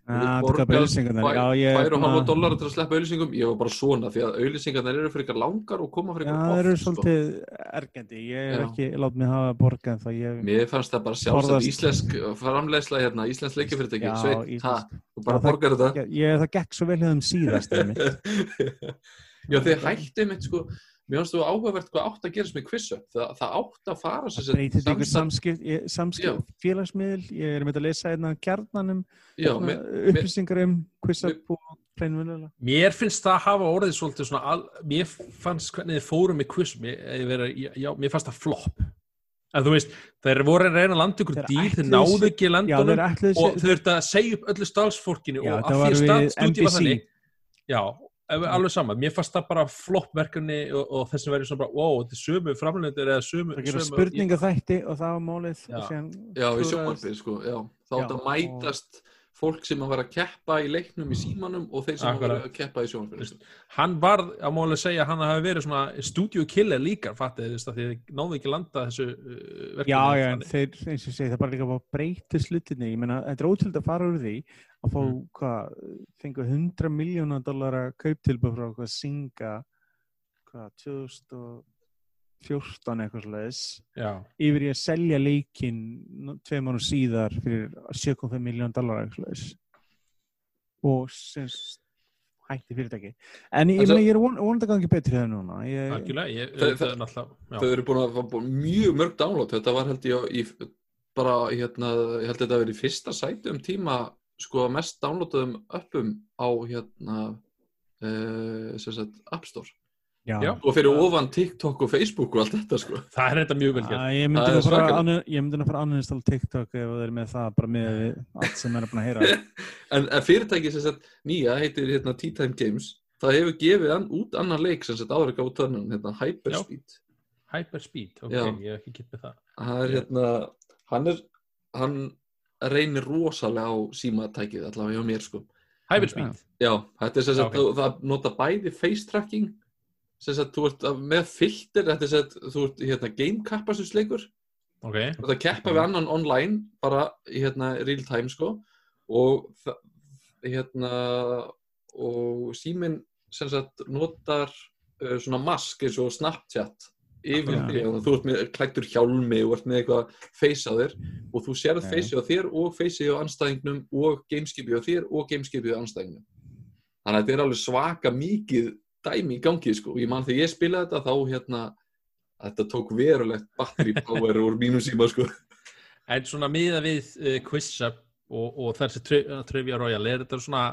Þú er Fær og halva að- dólar til að sleppa auðlýsingum Ég var bara svona því að auðlýsingarnar eru fyrir ykkar langar og koma fyrir Já, ykkar það eru sko. svolítið ergendi. Ég er Já. ekki, lát mig hafa borgað Mér fannst það bara sjálfsagt Forðast- íslensk framleiðsla hérna, íslensk íslensk. þú bara borgar þetta ég, það gekk svo vel hefðum síðast. Já, þeir hættu einmitt sko Mér fannst þú áhugavert hvað átt að gerast með up. Það, það átt að fara sem Það sagt breytir ykkur samskipt, ég, samskipt félagsmiðl, ég er með að lesa einna kjarnanum, Já, svona með, upplýsingar um QuizUp og pleinvölulega. Mér finnst það hafa orðið svolítið svona, al, mér fannst hvernig þið fórum í quiz, mér, ég vera, já, mér fannst það flopp. En þú veist, þeir voru að reyna að landa ykkur dýr, þeir náðu ekki landunum og þau þurftu að segja upp öllu stálsfólkinu Já, og var því að stúdíu var þannig, já, alveg sama, mér fannst það bara flopp verkefni og, og þess að verið svona bara, wow, þetta er sömu framlendir eða sömu, það gera sömu spurningaþætti og það var málið. Já. og síðan já, í sjónvarpið sko, já þá Já, að mætast fólk sem að vera að keppa í leiknum í símanum og þeir sem að Akkurat. vera að keppa í sjónvarpið sko. hann var, á máli segja, hann hafi verið svona studio killer líka, fattið, veist, að þið náðu ekki að landa þessu uh, verkefni. Já, já, þeir, eins og segi, það bara líka bara breytir slutinni. Ég meina, þetta er ótrúld að fara úr því að fá, Mm. hvað, fengu 100 miljónar dollara kauptilbúð frá hvað Singa, hvað, 2014 eitthvað slags, yfir í að selja leikinn nú- tveim árum síðar fyrir 7,5 miljón dollara eitthvað slags. Og sem s- hætti fyrirtæki. En ég ég er von, vonandi að gangi betri það núna. Ég, ég, Það- það er já. þau eru búin að fá mjög mörg download þetta var held ég í, bara hérna, ég held þetta að vera í fyrsta sæti um tíma sko mest downloaduðum uppum á hérna uh, sem sagt App Store já. Já. og fyrir ofan TikTok og Facebook og allt þetta sko það er þetta mjög vel gert. Ég myndi nú að að uninstall TikTok ef það er með það bara með allt sem er búin að heyra en, en fyrirtæki sem sagt nýja heitir hérna Tea Time Games það hefur gefið an, út annan leik sem sagt áður ekki á törnum hérna Hyperspeed Hyperspeed, ok, Já. ég hef ekki kipt með það. það er hérna hann er hann reynir rosalega á símatækið allavega hjá mér sko. Hyperspeed, Já, þetta er sem sagt, okay. það nota bæði face tracking sem sagt, þú ert að- með filter þetta er sem sagt, þú ert hérna game kappasusleikur, ok, þú ert að keppa við annan online, bara hérna real time sko. Og hérna og síminn sem sagt notar uh, svona mask eins og Snapchat yfir því og þú ert með klættur hjálmi og ert með eitthvað face á þér og þú sérð face á þér og face á anstæðingnum og gameskipi á þér og gameskipi á anstæðingnum þannig að þetta er alveg svaka mikið dæmi í gangi sko. Ég man þegar ég spilaði þetta þá hérna þetta tók verulegt battery power úr mínum síma sko. En svona miða við uh, quiz-up og, og þessi tri- Trivia Royale, er þetta svona,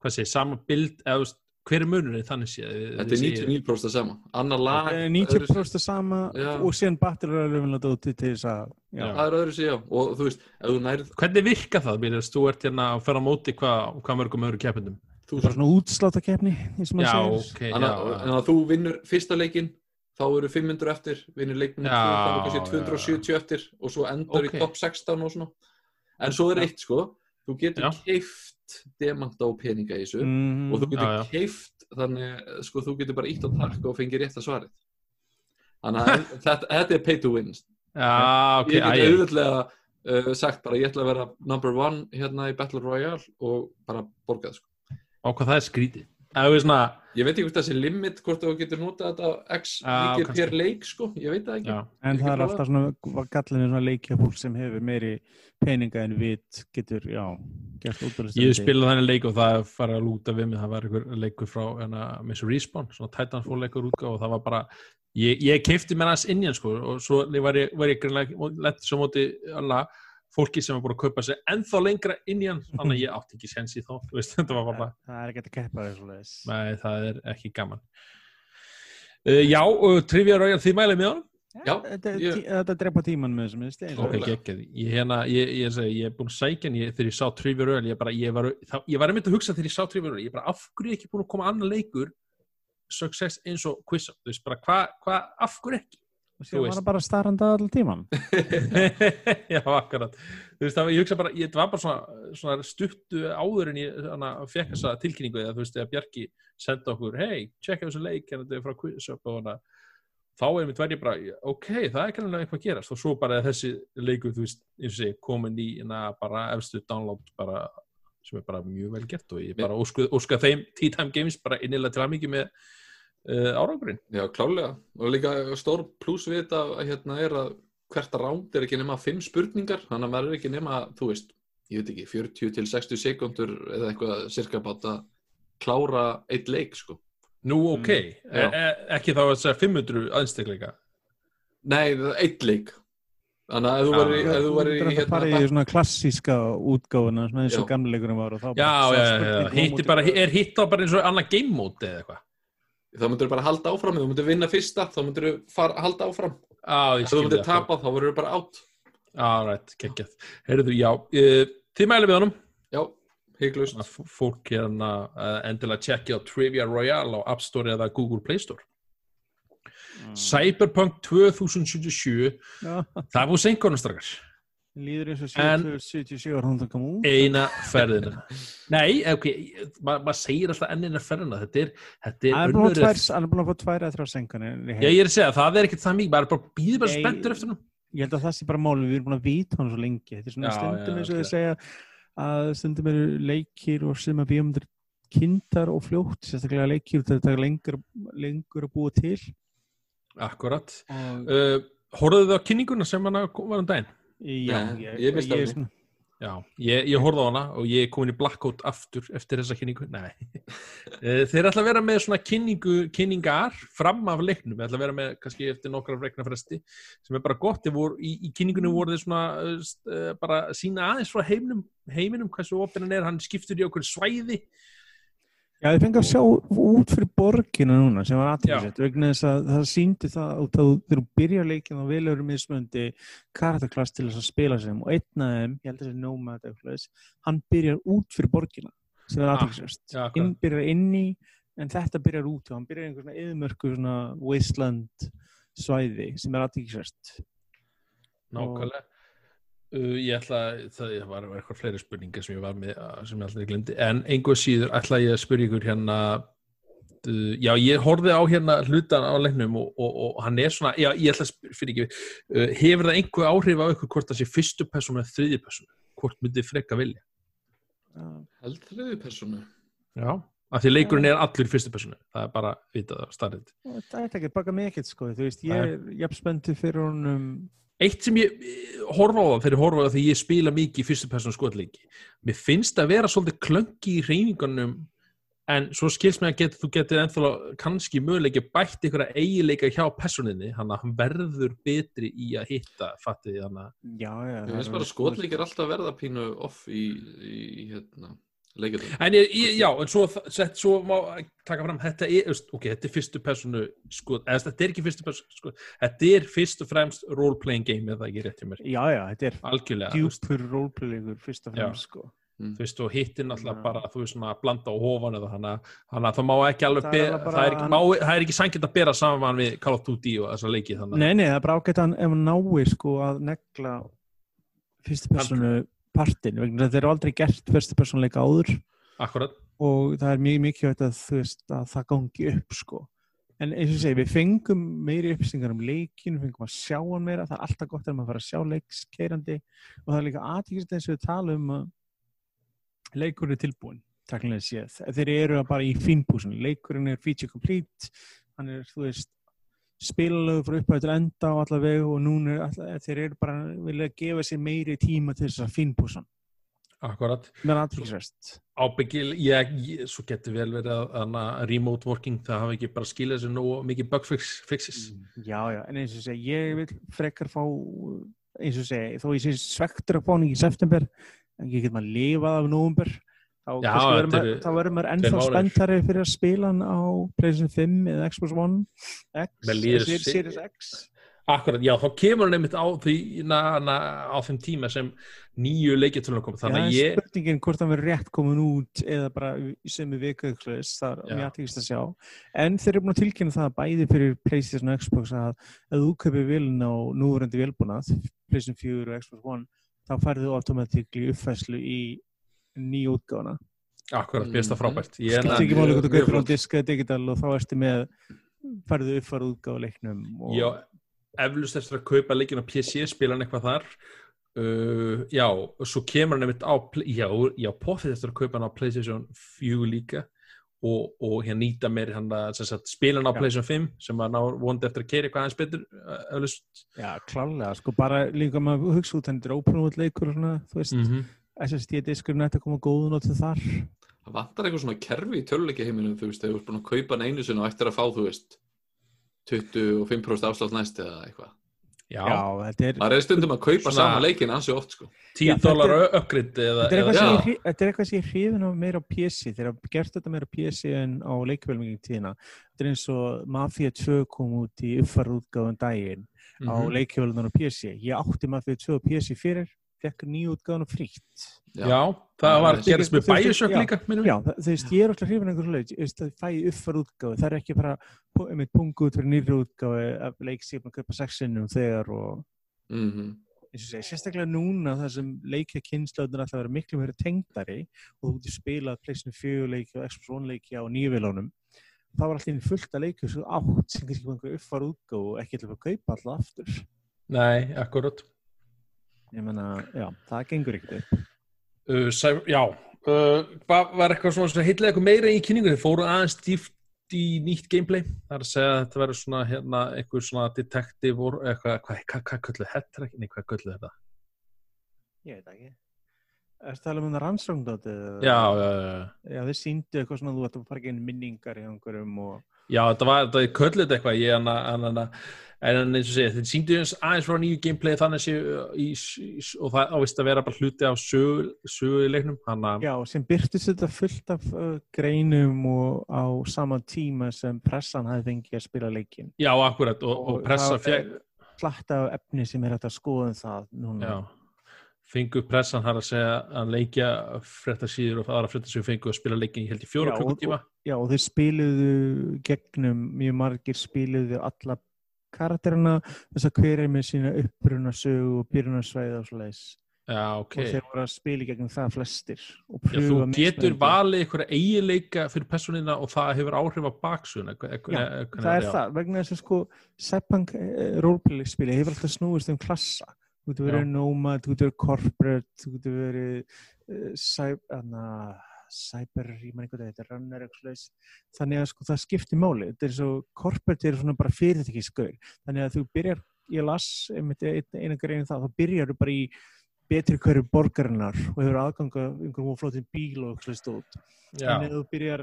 hvað sé, sama bild, eða hver er munurinn þannig séð? þetta er 99% sama annar lag Eh, öðru- 90% sama Já. og síðan battery er raunverulega dótið til þess að já. Já. það er öðru síðan og þú veist, ef þú nærð Hvernig virka það, Bílis? Þú ert hérna að fara á móti hvað hva mörgum öðru keppindum? Það er svona útsláttakeppni því sem Já, maður ok, segir. Þannig já, að- já. þannig að þú vinnur fyrsta leikin þá eru 500 eftir, vinnur leiknum Já, þá eru kannski já, 270 eftir og svo endar Ok. í top 16 og svona en svo er Já. eitt sko þú getur Já. Demanta og peninga í þessu Mhm. og þú getur Já, já. keift þannig sko þú getur bara ítt á takk og fengið rétt að svarið þannig að þetta, þetta er pay to win Já, ok, ég get auðvitað uh, sagt bara ég ætla að vera number one hérna í Battle Royale og bara borgað sko. á hvað það er skrítið. Það er svona, ég veit ekki hvort þessi limit hvort þú getur notað þetta x mikið per leik sko, ég veit það ekki. Já, En það er alltaf svona gallinu svona leikjafólk sem hefur meiri peninga en vit getur, já, ég spilaði þannig leik og það fara að lúta við mig, það var einhver leikur frá hana, Miss Respawn, svona Titanfall leikur útgáð og það var bara, ég, ég keifti mér aðeins inn í hann sko. Og svo var ég, var ég greinlega, lett svo móti alla fólki sem var búin að kaupa sig ennþá lengra inn í hann, þannig að ég átti ekki sens í þá, veist, bara Það er ekki að keppa þessu. Nei, það er ekki gaman. Uh, já, uh, Trivia Royale, þið mælið með hann? Já, Þetta, ég- þetta drepa tíman með þessum. Ég, hérna, ég, ég, er búin að sækja hann þegar ég sá Trivia Royale, ég, bara, ég, var, var einmitt að hugsa þegar ég sá Trivia Royale, ég bara, af hverju er ekki búin að koma annar leikur success eins og quiz þú veist, bara, hvað, hva, af hverju ekki? Og veist. það bara starranda allan tíman. já, akkurat. Þú veist, það, ég hugsa bara, ég, það var bara svona, svona stuttu áður en ég hana, fekk þessa tilkynningu eða þú veist, þegar Bjarki senda okkur, hei, tjekka þessu leik hérna þetta er frá quiz up og hana þá er mitt verið bara, ok, það er kannan eitthvað að gerast og svo bara þessi leikur þú veist, eins og segi, komin í hana, bara efstu download bara sem er bara mjög vel gert og ég bara óska, óska þeim Tea Time Games bara innilega til að mikið með uh, árangurinn. Já, klálega. Og líka stór pluss við þetta að, hérna er að hvert ránd er ekki nema fimm spurningar, þannig að maður er ekki nema, þú veist, ég veit ekki, 40 til 60 sekundur eða eitthvað cirka bát að klára eitt leik, sko. Nú, ok, Mm, e e ekki þá að segja 500 aðstekleika. Nei, það er eitt leik. Þannig að ef þú Já. væri, ef þú Þú hérna, fara í svona klassíska útgáfuna, svona eins og leikurinn var og þá Já, já, já, já, bara, í- er hitt á bara eins og annað game mode eða eitthvað? Þá myndir þú bara halda áfram, þú myndir vinna fyrsta, þá myndir þú halda áfram. Já, ég Ef þú tapa, þá verður þú bara átt. Heyrðu, já, uh, þið mælið við honum. Já, hygglust. Fólk hérna uh, endilega tjekkja á Trivia Royale á App Store eða Google Play Store. Mm. Cyberpunk 2077, Já, það er búið senkonum strakkar. Líður eins og En- 77 ára hún það kom út. Eina ferðina. Nei, ok, maður ma segir alltaf enn eina ferðina. Þetta er, þetta Hann er búin að fá tvær eða þrjá senkanir. Já, ég er að segja, það er ekkert það mikið, bara býðið bara spenntur eftir hann. Ég held að það sé bara máli, við erum búin að vita hann svo lengi. Þetta er svona Já, stundum eins og þið segja að stundum eru leikir og sem að bíómyndir kynntar og fljótt, sérstaklega leikir þetta er lengur, lengur að búa til. Akkurat. Og, Uh, Hóruðu þið á kynninguna sem hann var um daginn? Já, Nei, ég, ég er henni. Já, ég, ég horfði á hana og ég er komin í blackout aftur eftir þessa kynningu. Nei. Eh, Þeir ætla að vera með svona kynningu, kynningar fram af leiknum. Þeir ætla að vera með kannski eftir nokkra frekna fresti sem er bara gott. Voru, í, í kynningunum voru þeir svona uh, st- bara sína aðeins frá heiminum, heiminum hversu opinn hann er. Hann skiptur í okkur svæði. Já, ég fengi að sjá út fyrir borgina núna sem var aðtækisett vegna þess að það síndi það út að þegar þú byrjar leikin og velur mismöndi karakterklass til þess að spila sem og einn af þeim, ég held að það eitthvað þess, hann byrjar út fyrir borgina sem er Ah, aðtækisett já, akkurat. inn byrjar inn í en þetta byrjar út og hann byrjar í einhver svona yðmörku svona wasteland svæði sem er aðtækisett Nákvæmlega. Uh, ég ætla, það var eitthvað fleiri spurningar sem ég var með, sem ég alltaf glemdi, en einhver síður ætla ég að spyrja ykkur hérna, uh, já, ég horfði á hérna hlutan á leiknum og, og, og hann er svona, já, ég ætla að spyrja, fyrir ekki, uh, hefur það einhver áhrif á ykkur hvort það sé fyrstu persónu eða þriðju persónu? Hvort myndið frekka vilja? Held þriði personu. Já. Af því leikurinn er allur fyrstu persónu, það er bara vitað starrið. Það er ekki baka ekkert sko, þú veist, ég er fyrir Eitt sem ég eh, horfa á það þegar ég horfa á það þegar ég spila mikið í fyrstu persónu skotleiki. Mér finnst að vera svolítið klöngi í reyningunum en svo skilst mér að get, þú getur ennþá kannski möguleiki bætt einhverja eigileika hjá personinni hann að verður betri í að hitta að Já, já Ég finnst bara skotleikir alltaf verða pínu off í, í hérna, leikjum. En ég, ég, já, en svo, sett, svo má taka fram, þetta er, ok, þetta er fyrstu personu, sko, eða þetta er ekki fyrstu personu, sko, þetta er fyrst og fremst role-playing game, eða ekki rétt hjá mér, Já, já, þetta er algjörlega, djúpur rólplayleikur fyrst og Já. fremst sko. Mm. þú veist, og hittin alltaf Já. bara, þú veist, svona að blanda á hofan eða þannig að það má ekki alveg Það er bara- það, er ekki, hann- má, það er ekki sangind að bera saman við Call of Duty og þessa leiki þannig Nei, nei, það er bara ágætt að hann- ef hann nái sko að negla fyrstu personu partin, vegna þeir eru aldrei gert fyrstu personu leika áður. Akkurat, og það er mjög mikilvægt að þú veist að það gangi upp sko. En eins og segi, við fengum meiri upplýsingar um leikinu, fengum að sjá hann meira. Það er alltaf gott að maður fara að sjá leikskeirandi og það er líka aðtíkist eins og við tala um að leikur er tilbúin takkilega séð, þeir eru bara í fínbúsin, leikurinn er feature complete. Hann er, þú veist spilalögur frá upphæðu til enda og allavega og núna er allavega, þeir eru bara vilja gefa sér meiri tíma til þess að fínbúsan akkurat ábyggil, ég, ég, svo getur vel verið að, að, að remote working, það hafi ekki bara skilað sér nú mikið bug fix, fixes. Já, já, en eins og segja, ég vil frekar fá, eins og segja, þó ég sé svektur að fá hann í september, en ég get maður lifað af nóvumber, þá, Já, þá verður maður ennþá spenntari fyrir að spila hann á PlayStation 5 eða Xbox One X, Series X. akkurat, já, þá kemur hann einmitt á því na, na, á þeim tíma sem nýju leikjartölunum kom Já, þannig að er ég, spurningin hvort hann verður rétt komin út eða bara sömu viku eitthvað, það er Já. mjög aðtíkist að sjá. En þeir eru búin að tilkynna það bæði fyrir PlayStation og Xbox að ef þú kaupir vilin á núverandi vilbúnað, PlayStation 4 og Xbox One, þá færðu automatíkli uppfæslu í nýja útgáfuna. akkurat, besta Mhm. frábært ég, Skilt ekki máli hvort þú kaupir á flott. disk eða digital og þá ertu með færðu uppfæru útgáfa leiknum. Og, já, eflust eftir að kaupa leikin á PC, spila hann eitthvað þar uh, já, og svo kemur hann einmitt á, já, já, poffið eftir að kaupa hann á PlayStation 4 líka og, og hér nýta meir hann að sem sagt, spila hann á. PlayStation 5 sem að ná vondi eftir að keira eitthvað aðeins betur uh, eflust Já, klálega, sko bara líka maður hugsa út, hendur óprúnvöld leikur og svona, þú veist, mm SSD-diskurinn ætti að koma góðun á til þar. Það vantar eitthvað svona kerfi í töluleikja heiminum, þú veist, þegar þú ert búin að kaupa einu sinni og ættir að fá, þú veist, 25% afslátt næst eða eitthvað. já, Já, þetta er, Það er stundum að kaupa Svona- sama leikin ansi oft, sko. 10 Já, þetta dólar uppgridd eða, þetta er eitthvað sem ég þetta er ég hrifin á meira á PC, þeir hafa gert þetta meira á PC en á leikvelmingin tíðina. Þetta er eins og Mafia 2 kom út í uppfæru útgáfun daginn á Mhm. leikvelmingin á PC. Ég átti Mafia 2 á PC fyrir, fekk nýju útgáfun frítt. já, Já. það var það- gerist með já. líka Já, það, þú veist, ég er alltaf hrifin einhver leik, þú veist, það fæ uppfæru útgáfu, það er ekki bara einmitt pungu út fyrir nýri útgáfu af leik sem ég búin að kaupa sexinum þegar og Mm eins og segja, sérstaklega núna þar sem leikja kynnslöðnir ætla að vera miklu meira tengdari og þú getur spilað PlayStation 4 leiki og Xbox One leiki á nýjavélunum þá var alltaf fullt að leikja svo átt sem kannski var einhver uppfara útgáfu og ekki ætla að kaupa alltaf aftur nei, akkurat ég menna, já, það gengur ekkert upp. Uh, sæ, já uh, hvað var eitthvað svona sem heitlega eitthvað meira í kynningu? Þið fóru aðeins dýft í nýtt gameplay? Það er að segja að þetta verður svona hérna, eitthvað svona detektiv og eitthvað, hvað, hvað, hvað kölluð þetta? Ekki, nei, hvað kölluð þetta? Ég veit ekki. Er það talað um það rannsókndótið? já, já, já, já. Já, þeir síndu eitthvað svona, þú ætti að fara ekki inn minningar í einhverjum og... Já, þetta var, þetta kölluð þetta eitthvað ég, en, en, en, eins og segja þetta sýndi eins aðeins frá nýju gameplay þannig sé í, í, og það ávist að vera bara hluti af sögu, sögu í leiknum hann að, Já, sem byrtist þetta fullt af uh, greinum og á sama tíma sem pressan hafi fengið að spila leikin. já, akkurat og, og pressa það fjeg, er Platta af efni sem er hægt að skoða um það núna. já fengu pressan hann að segja að leikja fréttasíður og aðra fréttasíður fengu að spila leikin í held í fjóra klukkutíma Já, og þeir spiluðu gegnum, mjög margir spiluðu alla karakterina þess að hver er með sína uppruna sögu og byrjunarsvæði og leiðis. Já, ok Og þeir voru að spila gegnum það flestir. Já, þú getur valið einhverja eiginleika fyrir personina og það hefur áhrif á baksuna Já, það er það, vegna þess að sko Cyberpunk uh, roleplay spili hefur alltaf snúist um klassa þú getur verið Já. nomad, þú getur verið corporate þú getur verið uh, cyber, anna, cyber ég maður einhvern veginn, þetta er runner eitthvað þannig að sko það skiptir máli. Þetta er svo, corporate er svona bara fyrirtæki skauð þannig að þú byrjar, ég las einmitt ein- eina greinu það, þá byrjar þú bara í betri hverju borgarinnar og hefur aðganga einhverjum flóttin bíl og eitthvað stótt en ef þú byrjar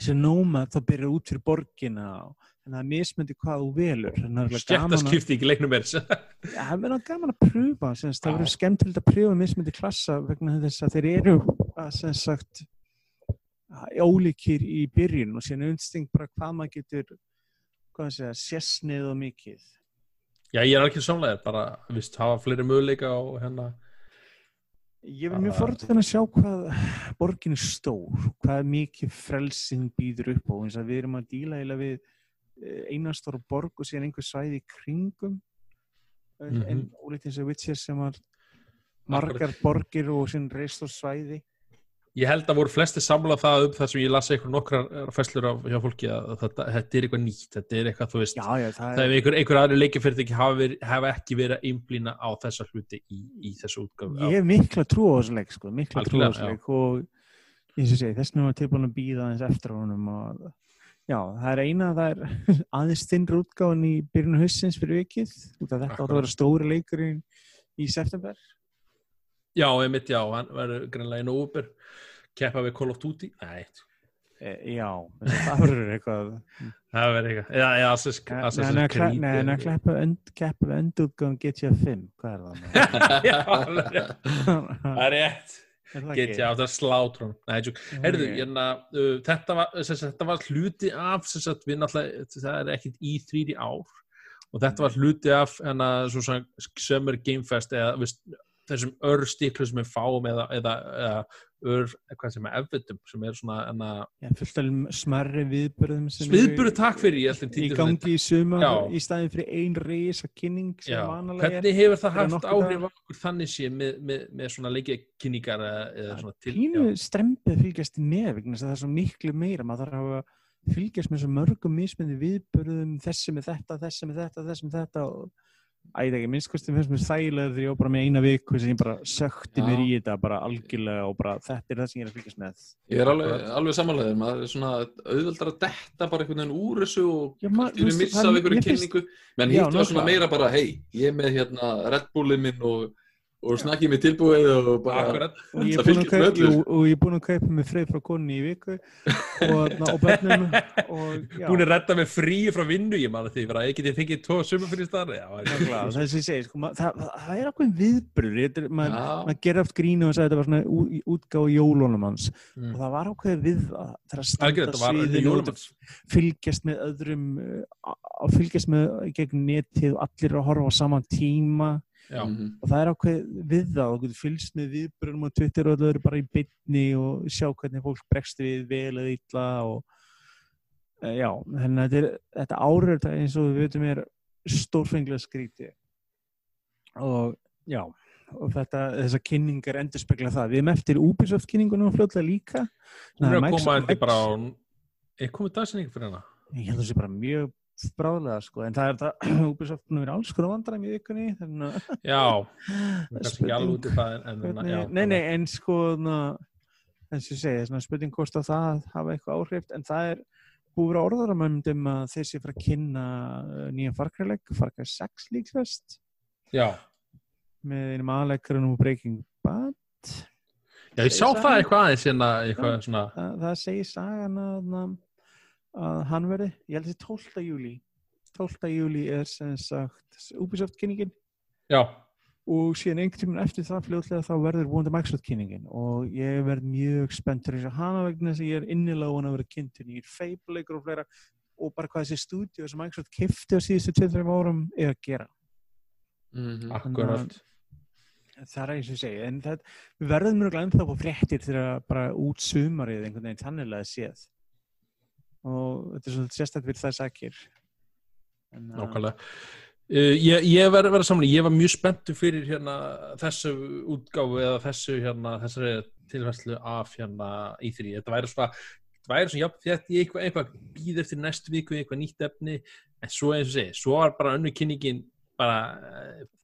sem nómað þá byrjar út fyrir borgina en það er mismyndi hvað þú velur. Er stjættaskipti ekki leiknum er það er gaman að pröfa semst, það verður skemmtilegt að pröfa mismyndi klassa vegna þess að þeir eru að sagt ólíkir í byrjun og síðan unsting bara hvað maður getur hvað segja, sésnið og mikið. Já, ég er alveg samlega bara, vist, hafa fleiri möguleika og hérna Ég verð mjög forðan að sjá hvað borgin er stór, hvað mikið frelsinn býður upp á, eins að við erum að díla eiginlega við eh, eina stóra borg og síðan einhver svæði í kringum mm Mhm. en ólítið eins og Witcher sem var margar borgir og síðan reistór svæði Ég held að voru flesti samlað það upp þar sem ég las eitthvað nokkrar fæslur af hjá fólki að þetta, þetta er eitthvað nýtt, þetta er eitthvað, þú veist, Já, já, það það er er einhver, einhver aðri leikjafyrirtæki hafa, hafa ekki verið að einblýna á þessa hluti í, í þessu útgáfu. Ég hef mikla trú á þessu leik, sko, mikla trú á þessu leik og eins og segi, þess vegna var tilbúin að býða aðeins eftir honum og já, það er eina, það er aðeins þinnur útgáfan í byrjunu haustins fyrir vikið, út af þetta átt að vera stóri leikurinn í september. Já, einmitt, já, hann verður greinlega í nóvubur, keppa við Call of Duty, nei, E, já, það verður eitthvað, það verður eitthvað, já, já, Assassin's Nei, Assassin's nei, nei, nei, keppa við endurútgáfan GTA 5, hvað er það? Já, það er rétt, Er það get ég. Nei, tjók. Heyrðu, Ok. hérna, uh, þetta, var, sagt, þetta var hluti af, náttúrulega, það er ekkit í þrýri ár og þetta var hluti af svo svona Summer Game Fest eða veist, þessum örstíklu sem við fáum eða, eða, eða ör, hvað sem er efvitum, sem er svona hérna, Já, fullt af smerri viðbörðum sem sviðburu takk fyrir ég ætlum í títil gangi í sumar Já. í staðin fyrir ein reysa kynning sem vanalega er. hvernig hefur það haft áhrif á okkur þannig sé með, með, með svona leikjakynningar eða, eða svona til pínu já. strempið fylgjast með vegna það er svo miklu meira maður þarf að fylgjast með svo mörgum mismyndi viðbörðum þessi með þetta, þessi með þetta, þessi með þetta og æði ekki, minnst kostum finnst mér þægilega þegar ég var bara með eina viku sem ég bara sökti Já. mér í þetta bara algjörlega og bara þetta er það sem ég er að fylgjast með. Ég er alveg, alveg samanlegaður, maður er svona auðveldar að detta bara einhvern veginn úr þessu og Já, ma- allt í þú einu veist, missa það- af einhverju kynningu. Menn hitt var svona meira bara, hei, ég er með hérna Red Bullið minn og, og snakkið með tilbúið og bara og ég er búin að kaupa, er að með frið frá konni í viku og, na, og börnum og já, búin að redda með frí frá vinnu ég man að því, bara, ég geti fengið tvo summa fyrir nákvæmlega, það er sem ég segi sko, það, það, það er ákveðin viðbrur maður maður gerir oft grínu og sagði þetta var svona ú- útgáfa jólunum hans. Mm. og það var ákveðið við það þegar að standa jólamanns fylgjast með öðrum að fylgjast með gegn netið og allir að horfa á saman tíma mhm. og það er ákveðið við það og fylgst með viðbrunum á Twitter og það eru bara í bytni og sjá hvernig fólk bregst við vel eða illa og uh, já, þannig að þetta, er, þetta þetta eins og við veitum er stórfenglega skríti og já og þetta, þessar kynningar endur spekla það. Við erum eftir Ubisoft kynningunum fljóðlega líka. Hún er að koma eftir bara á er komið dagsinning fyrir hana? Ég held að það sé bara mjög bráðlega sko, en það er það Ubisoft nú er alls konar vandræmi í vikunni þannig að já, nei, nei, en sko eins og segi, svona spurning hvort að það hafa eitthvað áhrif, en það er búið vera orðaramöndum að þeir sé fara að kynna uh, nýja farkræleik, farkræð 6 líkvæst já, með einum aðleikurinn og Breaking Bad. Já, ég sá það eitthvað aðeins hérna, eitthvað svona það, það segir sagan að, að, að hann verði, ég held þessi 12. júli 12. júli er sem sagt Ubisoft kynningin já, og síðan einhvern tíminn eftir það fljótlega þá verður vonandi Microsoft kynningin og ég verð mjög spenntur eins og hana vegna þess að ég er innilega von að vera kynntur nýjir feibleikur og fleira og bara hvað þessi stúdíu sem Microsoft kifti á síðustu 2-3 árum er að gera Mhm. akkurat það er eins og ég segi en það, við verðum mjög ennþá på fréttir þegar bara út sumarið einhvern veginn þannilega séð og þetta er svolítið sérstaklega fyrir það sakir. Uh, nákvæmlega. Uh, ég, ég verði að vera saman, ég var mjög spenntu fyrir hérna þessu útgáfu eða þessu hérna, þessari tilværslu af hérna í því, þetta væri svona þetta væri svona, já, þetta ég eitthvað, eitthvað býð eftir næstu viku, eitthvað nýtt efni. En svo eins og segi, svo var bara önnu kynningin bara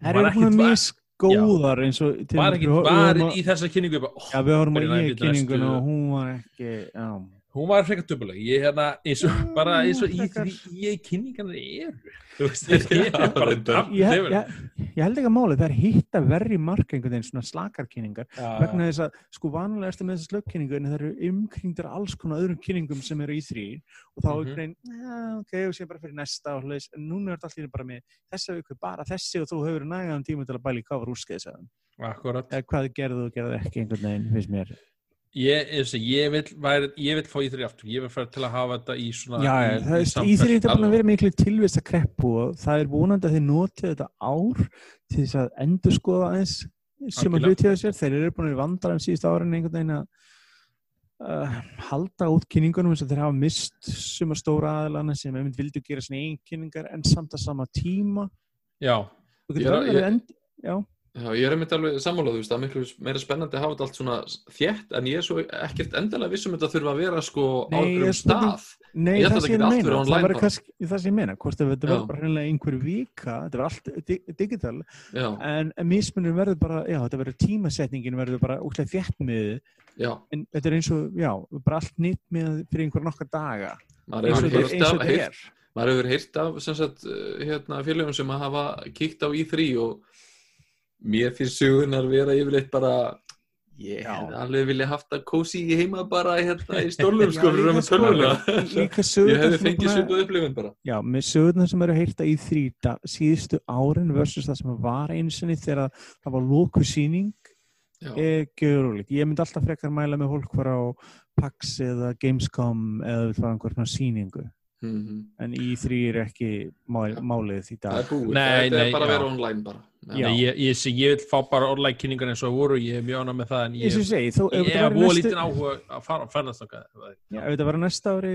það svona var, misgóðar eins og var ekki við- við var vorum að- í þessa kynningu ó, Já, við vorum að ég kynningun og hún var ekki, já. Hún var frekar dömuleg ég hérna, eins og, Mm, bara eins og í því ég kynningarnir eru. Þú veist, þetta er bara dafn Ég, ég, ég held ekki að máli, það er hitt að verri einhvern veginn svona slakarkynningar. Já, vegna þess að sko vanalega erstu með þessar slökkynningu en það eru umkringdur alls konar öðrum kynningum sem eru í þrý og þá Mhm. einhvern veginn, ja, ok, og sé bara fyrir næsta og hlutis, en núna er þetta allir bara með þessa viku bara þessi og þú hefur nægaðan tíma til að bæla í hvað var úrskeiðsaðan akkurat. Eða hvað gerðu og gerðu ekki einhvern veginn, finnst mér Ég, ég, vil, fá í þrjú aftur, ég vil fara til að hafa þetta í svona Já, í, það er í samfellt því þetta er búin að vera miklu tilvist að kreppu og það er vonandi að þið notið þetta ár til þess að endur skoða aðeins sem að hluti á sér, þeir eru búin að vandra um síðust árin einhvern veginn að uh, halda út kynningunum eins og þeir hafa mist suma stóra aðlana sem einmitt vildu gera svona einn kynningar en samt að sama tíma. Já, Ég er- end, já, ég er einmitt alveg sammálaðu, það er miklu meira spennandi að hafa þetta allt svona þétt en ég er svo ekkert endilega vissum þetta þurfa að vera sko á einhverjum er spurning- stað. Nei, Ég það að þetta ég meina, það bara. kannski það sem ég meina, hvort þetta verður bara hreinlega einhver vika, þetta verður allt di digital, Já, en, mismunum verður bara, já, þetta verður tímasetningin verður bara útlæð þétt með, en þetta er eins og, já, bara allt nýtt með fyrir einhver nokkar daga, eins og þetta er. maður hefur heyrt af sem sagt, uh, hérna, félögum sem að hafa kíkt á í3 og mér finnst sögunar vera yfirleitt bara ég hef alveg vilja haft að kósi í heima bara hérna í stólum sko sko, ég sem fengið að- svipuð upplifun bara Já, með sögurnar sem eru heyrta í þrýta síðustu árin versus það sem var einu sinni þegar það var lóku síning já, er gjörulíkt. Ég myndi alltaf frekar mæla með fólk fara á PAX eða Gamescom eða við fara einhver svona síningu. Mm En í þrý er ekki mál, málið í það dag. er búið, Nei, þetta nei, er bara að já. vera online bara Já. Nei, ég, ég, ég, ég vil fá bara online kynningar eins og voru, ég er mjög ánað með það en Ég ég, sem segi, þó, ef ég þetta væri búið lítinn áhuga að fara að fennast okkar Já, ef þetta var næsta ári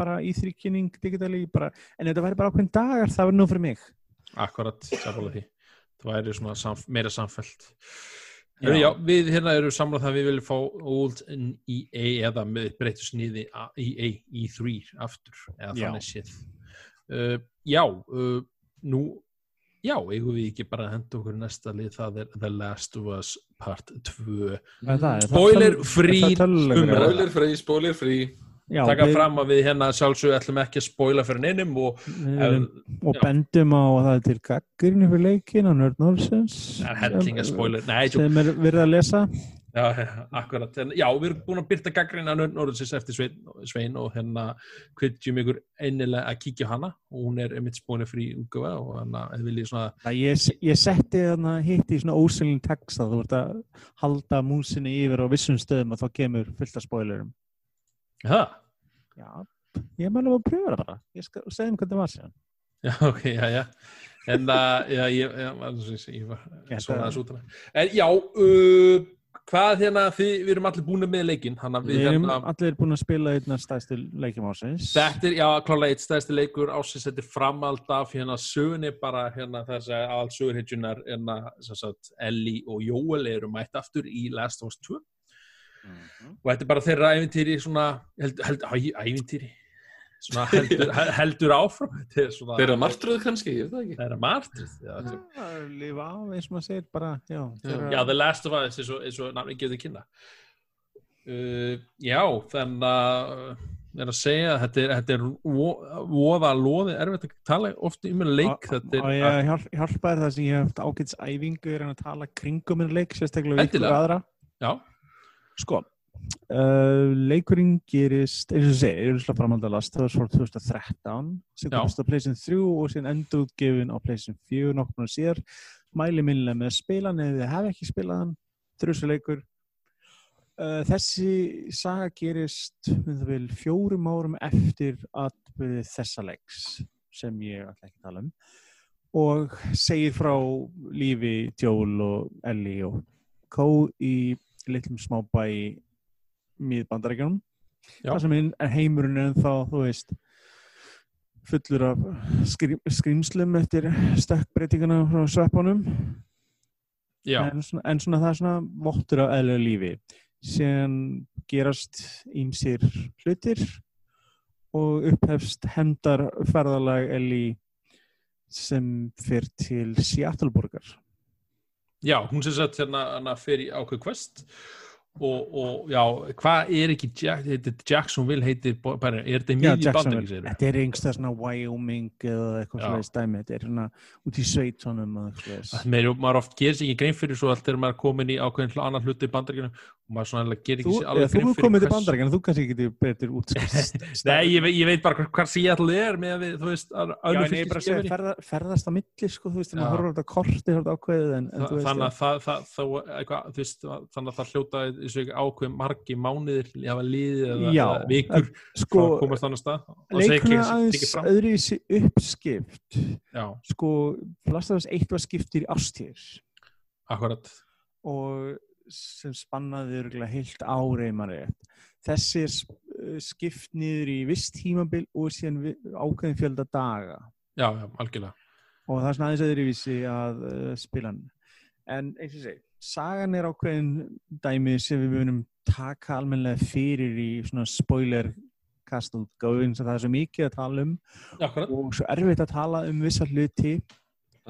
bara í þrýkynning digitali, bara, en ef þetta væri bara ákveðin dagar, það var nú fyrir mig. Akkurat, það væri svona samf meira samfellt Já. já. við hérna erum samlað það að við viljum fá Old EA eða með breytu sniði EA E3 aftur, eða Já. þannig séð uh, Já, uh, nú já, eigum við ekki bara að henda okkur næsta lið, það er The Last of Us Part 2 Hvað er það? Er það Spoiler er eða? spoiler free, spoiler free Já, taka við- fram að við hérna sjálfsög ætlum ekki að spoila fyrir neinum og erum- og bendum á að það er til gaggrinni fyrir leikin á Nei, tjók, sem er verið að lesa. Já, akkurat. Já, við erum búin að byrta gaggrina Norðursins eftir Svein, Svein og hérna hvetjum ykkur einnilega að kíkja hana. Og hún er einmitt spóinu frí útgöfa og hann að viljið svona Það ég, ég setti þarna hitt í svona ósynlinn text að þú ert að halda músinni yfir á vissum stöðum og þá kemur fullt af spoilerum Já, Já, ég meðlega að pröfa það bara. Ég skal segja um hvernig það var síðan. Já, ok, já, já. En að, já, ég, ég, ég var svona aðeins út hana En já, uh, hvað hérna, þið, við erum allir búin með að Við við erum hérna allir búin að spila einna stæðstu leikjum ásins Þetta er, já, klálega eitt stæðsti leikur ásins, þetta er framald af hérna sögunni bara hérna þess að all sögurhitjunar hérna, sem sagt, Ellie og Jóel eru mætt aftur í Last of Us 2 og þetta er bara þeirra ævintýri svona, held, held, ævintýri? Svona heldur, heldur áfram? Þetta er svona þeirra martröð kannski, ég veit það ekki. Þeirra martrið já, þetta er- Já, lifa á, eins og maður segir bara já, Já. já, The Last of Us eins og, eins og nafni gefið kynna. Uh, já, þannig að er að segja að þetta er, þetta er vo- voða loði erfitt að tala oft um en leik þetta og ég hjálp, hjálpa þér það sem ég hef haft ágæts æfingu er að tala kringum en leik sérstaklega við ykkur aðra. Já, Sko, uh, leikurinn gerist, eins og segir, er úrslega framhald að lasta frá 2013 sem komst á Playson 3 og síðan endurútgefin á Playson 4 nokkur mánuð síðar. Mæli minnilega með að spila hann eða þið hafa ekki spilað hann, þrjusu leikur. Uh, þessi saga gerist um það vil fjórum árum eftir atbyrði þessa leiks sem ég ætla ekki að tala um og segir frá lífi Joel og Ellie og Có í litlum smábæ í miðbandarækjunum það sem hinn- heimurinn er ennþá, þú veist fullur af skrýmslum eftir stökkbreytinguna frá sveppunum. En, svona, en svona það er svona vottur af eðlega lífi. Sem gerast ímsir hlutir og upphefst hendar ferðalag Ellie sem fyrir til Seattleborgar já, hún sem sagt hérna fyrir ákveð quest og, og já, hvað er ekki Jack, er Jacksonville heitir bærin, er þetta miðjum Jacksonville. bandarík Þetta er einhverstað svona Wyoming eða eitthvað svona stæmi, þetta er svona út í svoleiðis. Meir, maður oft gerir sér ekki grein fyrir svo allt þegar maður er komin í ákveðin annan hluti í bandaríkjunum og maður svona Þú, ekki sér alveg þú fyrir komið til hvers- bandarækjana, þú kannski getur betur útskrift. Nei, ég, veit- ég veit bara hvar- hvar Seattle er með að við, þú veist, en ég segja, fylgiskefni ferða, ferðast á milli, sko, þú veist, Já. maður horfður á þetta korti, horfður á ákveðið, en, en þú veist, þannig að það, það, það, þú það hljóta þessu ákveðin margi mánuðir hafa liðið eða, vikur sko, komast leikurinn ekki- er aðeins öðruvísi uppskipt, Já, sko, Last of Us 1 var skiptir í ástíðir. akkurat. Og sem spannaði örgulega heilt áreimari þessi er uh, skipt niður í viss tímabil og síðan ákveðin fjölda daga. Já, já, algjörlega. Og það er svona aðeins öðruvísi að uh, spila hann. En eins og ég segi, sagan er ákveðin dæmi sem við munum taka almennilega fyrir í svona spoiler kast útgáfin sem það er svo mikið að tala um Akkurat. og svo erfitt að tala um vissa hluti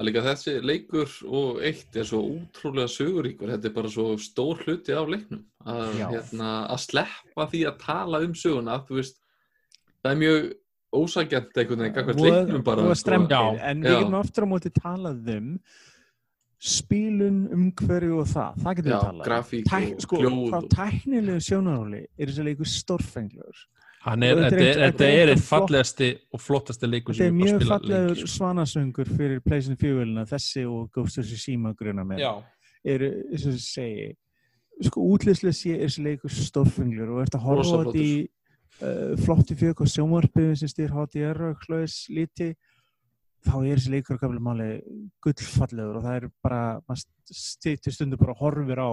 Það er líka þessi leikur og eitt er svo útrúlega söguríkur, þetta er bara svo stór hluti af leiknum. Að, hérna, að sleppa því að tala um söguna, þú veist það er mjög ósækjant einhvern veginn, gagvart leiknum bara og sko. strempir, Já. en við getum aftur á móti talað um spilun, umhverju og það. Það getum við talað um. grafík Tæk, og sko, hljóð frá og- tæknilegu sjónaráli er þessi leikur Og þetta þetta er er, eitt- þetta þetta er er fallegasti og flottasti leikur þetta sem er ég bara mjög spila fallegur lengi sko. svanasöngur fyrir Playson 4 þessi og Ghost of Tsushima gruna með eru, eins og ég segi sko útlýslega sé er þessi leikur stórfenglegur og ert að horfa á þetta í uh, flotti fjög og sjónvarpi sem styr HDR og hlöðis liti þá er þessi leikur að gaflega máli gullfallegur og það er bara maður stýttir stundu bara horfir á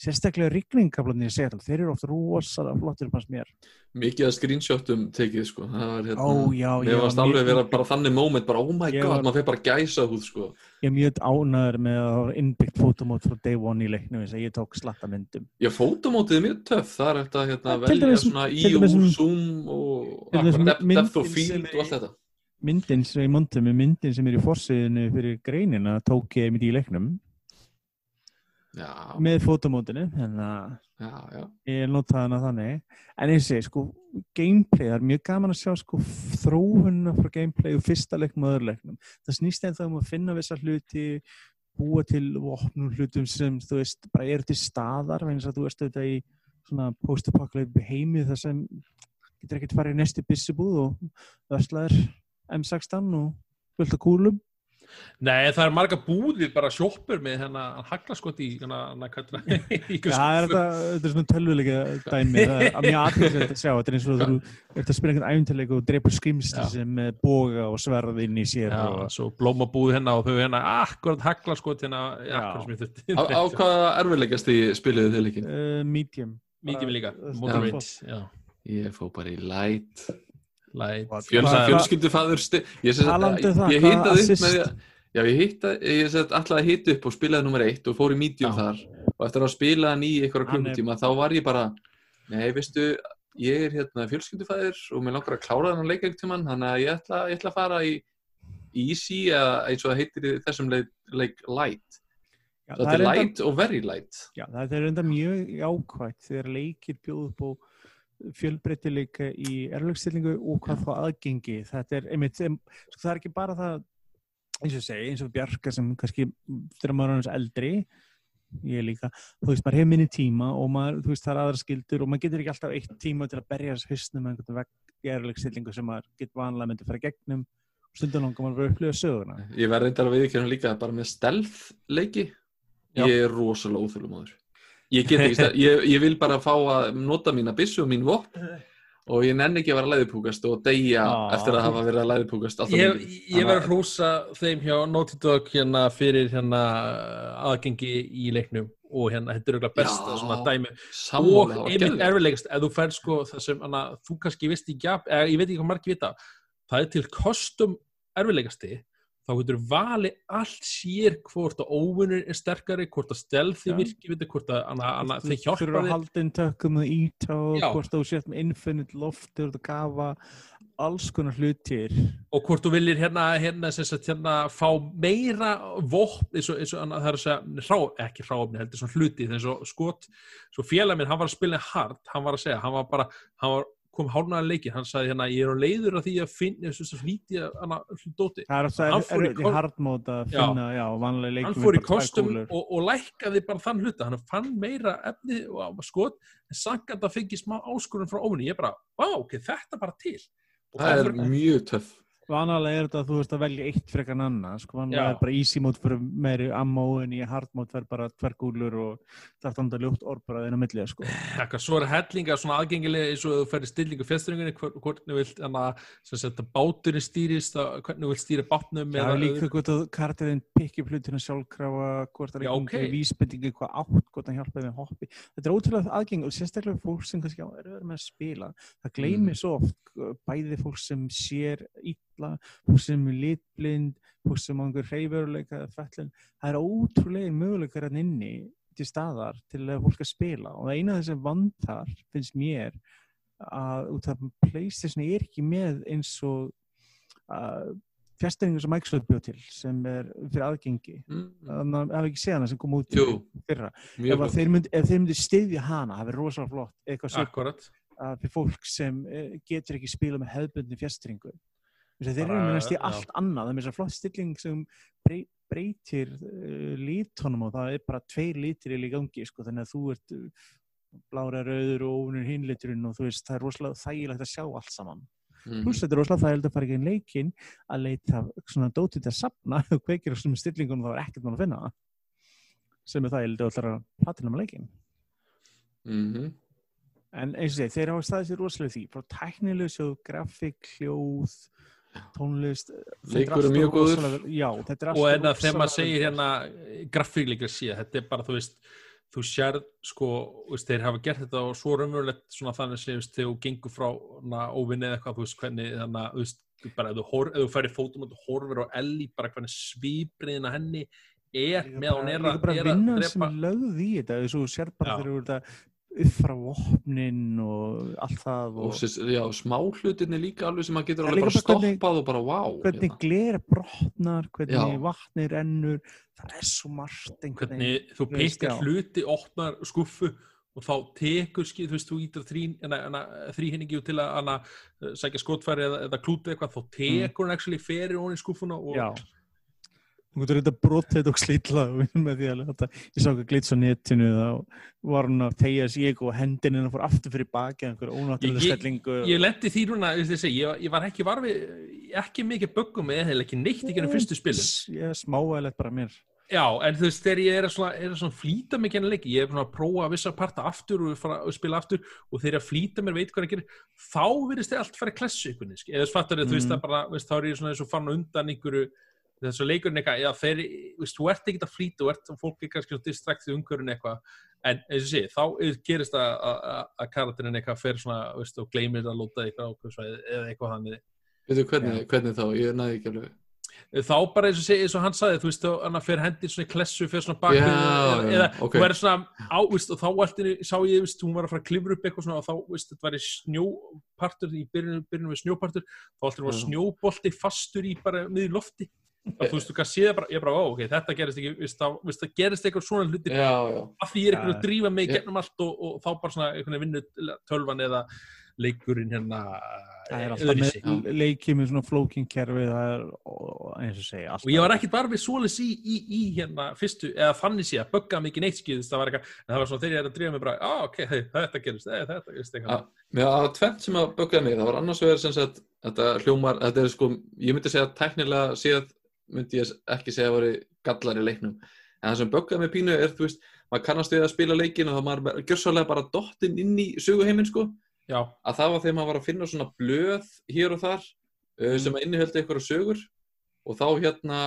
sérstaklega rigningkablarnir í Seattle, þeir eru oft rosalega flottir fannst mér. mikið að screenshotum tekið sko. það var hérna Ó, já, Mér varst alveg vera bara þannig moment, bara oh my god, var- maður fyrir bara gæsa húð sko. Ég er mjög ánæður með að það var innbyggt fótomót frá day one í leiknum þess að ég tók slatta myndum. Já, fótomótið er mjög töff, það er að hérna, til velja svona í um- zoom og depth, sem field og allt þetta. Myndin sem ég monti með myndin sem er í forsiðinu fyrir greinina tók ég einmitt í leiknum Já, með þannig já, já. ég notaði hana þannig. En ég segi, sko, gameplay, það er mjög gaman að sjá sko þróunna frá gameplay og fyrsta leiknum og öðru leiknum. Það snýst einn þá um að finna vissa hluti, búa til vopnum hlutum sem, þú veist, bara eru til staðar, þess að þú veist þetta í svona post-apocalypse heimi þar sem getur ekkert farið í næstu byssubúð og verslaðir M16 og fullt af kúlum. Nei, það er marga búðir bara sjoppur með hennar haglaskot í hennar kallra í Já, það er þetta, þetta er svona tölvuleika dæmi, það er mjög aðeins að sjá, þetta er eins og þú ert að spila einhvern æfintileik og dreipur skrimsli Já. sem með boga og sverð inn í sér Já, og svo blómabúð hennar og þau hennar akkurat haglaskot Já. akkurat sem ég þurfti Á, á hvaða erfiðleikast í spiliðu þið líkin? uh, medium. Mikið líka, er moderate já, Ég fó bara í light. Light Fjöl, Hvað- fjölskyldufaður sti... Ég, sem sagt- Talandi það, ég hvað hitaði upp með því að Já, ég hitta, ég sett alltaf að hita upp og spilaði nummer eitt og fór í medium Já. þar. Og eftir að spila hann í einhverja Hann er- klukkutíma þá var ég bara nei, veistu, ég er hérna fjölskyldufæðir og mér langar að klára þennan leik einhvern tímann, þannig að ég ætla, ég ætla að fara í easy eða eins og það heitir í þessum leik, leik light. Já, svo þetta er light og very light. Já, það er enda mjög jákvægt þegar leikir bjóð upp á fjölbreytileika í erlögstillingu og hvað þá aðgengi. Þetta er einmitt, sko, það er ekki bara það, eins og segi, eins og Bjarka sem kannski þegar maður er hans eldri, ég líka, þú veist, maður hefur minni tíma og maður, þú veist, það er aðra skildur og maður getur ekki alltaf eitt tíma til að berja þess hausnum með einhvern vegg í erlögstillingu sem maður getur vanlega myndi að fara gegnum og stundum langar maður að upplifa söguna. ég verð reyndar að viðkjörnum líka bara með stealth leiki ég er rosalega áður ég get ekki, stealth- ég, ég vil bara fá að nota mína byssu og mín vopn og ég nenni ekki að vera læðupúkast og deyja Ah. eftir að hafa verið að alltaf Ég, ég verð að hrósa þeim hjá Naughty Dog hérna fyrir hérna aðgengi í leiknum og hérna, þetta er auðvitað besta Já. svona dæmi og einmitt erfilegast ef þú fær sko það sem hana, þú kannski veist ekki eða ég veit ekki hvað margir vita það er til custom erfilegasti þá getur valið allt sér hvort að óvinnur er sterkari hvort að stelði virki veit, hvort að hana, Þú þeir hjálpa þurfur að þér. halda inn tökum og íta og hvort þú sért með infinite loft þú ert að gafa alls konar hlutir. Og hvort þú viljir hérna, hérna, sagt, hérna fá meira vopn eins og, eins og hana, það er að segja hrá, ekki hráfni, heldur svona hluti eins og skot, svo félag minn, hann var að spila hard, hann var að segja, hann var bara hann var, kom hálnaðan leikinn, hann sagði hérna ég er á leiður að því að finna, að hana dóti, það er fór í er, er, ko- hard mode að finna já, vanlega leikum hann fór í kostum og, og lækkaði bara þann hluta, hann fann meira efni og skot, en sankant að fengi smá áskurinn frá óvinni, ég bara, vá, ok, þetta er bara til. Og það er fyrir- mjög töff vanalega er þetta að þú veist að velja eitt frekar en annað, sko, vanalega er bara easy mode fyrir meiri ammo en í hard mode fyrir bara tverrgúlur og þetta andar ljótt orðbaraðin á millið, sko. Eitthvað, svo er hellinga svona aðgengilega eins og þú ferir stillingu fjastringunni, hvernig þú vilt hana, sem sagt, að báturinn stýrist að- hvernig þú vilt stýra bátnum Já, líka hvort að karakterinn pikki upp hlutina sjálfkrafa, hvort það er ok. einhverjum vísbendingi, hvað átt, hvort hann hjálpaði með hoppi. Þetta er ótrúlega aðgeng og sérstaklega fólk sem kannski á er verið með að spila. Það gleymir svo oft bæði fólk sem sér illa, fólk sem er litblind, sem á einhver hreyfurleika eða fællin. Það er ótrúlega möguleikar hann inni til staðar til að fólk að spila og það eina af þessum vandar finnst mér að út af Playstation er ekki með eins og uh, fjastringu sem Microsoft bjóð til sem er fyrir aðgengi Mm. þannig að hafa ekki séð hana sem kom út Jú. fyrra ef, þeir myndi, ef þeir myndi styðja hana það verður rosalega flott fyrir fólk sem uh, getur ekki spila með hefðbundni fjastringu þeir eru Bara, minnast í allt annað það er mér svo flott stilling sem brey, breytir uh, lítunum og það er bara tveir lítir í gangi sko, þannig að þú ert uh, blára rauður og ofunur hinliturinn og þú veist það er rosalega þægilegt að sjá allt saman Mhm. pluss þetta er rosalega þægilegt að fara ekki inn leikinn að leita svona dótið til að sapna og kveikir á svona stillingunum þá er ekkert mann að finna það sem er þægilegt að ætla að platina með leikinn Mhm. en eins og segi, þeir hafa staðið sér rosalega því frá tæknilegu sjóð, grafík, hljóð tónlist Leikur er allt mjög góður. já, er og en að þegar maður segir hérna grafík líka síðan, þetta er bara þú veist þú sérð sko, þú veist, þeir hafa gert þetta og svo raunverulegt svona þannig sem þú veist, þegar þú gengur frá óvinni eða eitthvað, þú veist, hvernig þannig að þú bara ef þú, þú færi fótum og þú horfir á Ellie, bara hvernig svipriðin að henni er Líka með að hún bara- er líka að, bara er að vinnan sem drepa er lögð í þetta þessu sér bara þegar þú að uppfra vopnin og allt það og og sérst, já, smá hlutinni líka alveg sem maður getur alveg bara stoppað og bara wow hvernig gler brotnar, hvernig Já. vatni rennur það er svo margt hvernig þú já. hluti, opnar skuffu og þá tekur, skil, þú veist, þú ítir þrýhinningi til að eh, sækja skotfæri eða, eða klúti eitthvað, þá tekur hann actually fyrir hún í skuffuna og Já. Þú getur þetta brotið þetta og slítla með því að þetta, ég sá ekki glits á netinu þá var hún að tegja sig og hendin hennar fór aftur fyrir baki einhver ónáttúrulega Ég- stellingu ég lendi því núna, ég, segi, ég, ég var ekki varfi ekki mikið böggum eða ekki neitt ekki ennum fyrstu spilin ég er smáæðilegt bara mér Já, en þú veist, þegar ég er að, svona, er að svona flýta mig genið leiki, ég er svona að prófa vissa parta aftur og, fara, og spila aftur og þegar ég að flýta mér veit hvað ég gerir, þá virðist þið allt fara ykkur, eða Mm. það þá er ég svona og þess að leikurinn eitthvað, já, þeir, veist, þú ert ekkert að flýta, þú ert, fólk er kannski distraktið umhverjum eitthvað, en eins og sé, þá er- gerist að- að að karakterinn eitthvað fer svona, veist, og gleymir að lóta eitthvað ákveðsvæði eða eitthvað þannig. Veitu, hvernig, hvernig þá, ég næði ekki alveg. Þá bara eins og, segi, eins og hann sagði þú veist, þá hann fer hendir svona í klessu fyrir svona bakið Já, eða, já, eða ok. þú verður svona á, veist, og þá alltaf sá ég, veist, hún var að fara að klifra upp eitthvað svona og þá, veist, þetta var í snjópartur í byrjunum, byrjunum við snjópartur þá alltaf var snjóbolti fastur í bara miður lofti. og þú veist, þú kannski séð bara, ég bara, ó, ok, þetta gerist ekki veist, þá, veist, það gerist eitthvað svona hlutir já, já, af því ég er einhvern veginn Já. að drífa mig Já. gegnum allt og, og þá bara svona einhvern veginn vinnu tölvan eða leikurinn hérna það er með leikið með svona flóking kerfi það er eins og segja og ég var ekkert bara við svoleiðs í, í, í hérna fyrstu, eða þannig sé að bögga mikið neitt skýðist, það var eitthvað, en það var svona þegar ég er að drífa mig bara, á ok, hey, þetta gerist, hey, þetta gerist Já. eitthvað. Mér það var tvent sem að böggaði mig, það var annars vegar sem sagt, þetta hljómar, þetta er sko, ég myndi segja tæknilega séð, myndi ég ekki segja að veri gallar í leiknum, en það sem böggaði mig pínu er, þú veist, maður kannast við að spila leikin og þá maður gjörsálega bara dottinn inn í söguheiminn, sko, Já, að það var þegar maður var að finna svona blöð hér og þar, uh, sem að innihöldi eitthvað sögur. Og þá hérna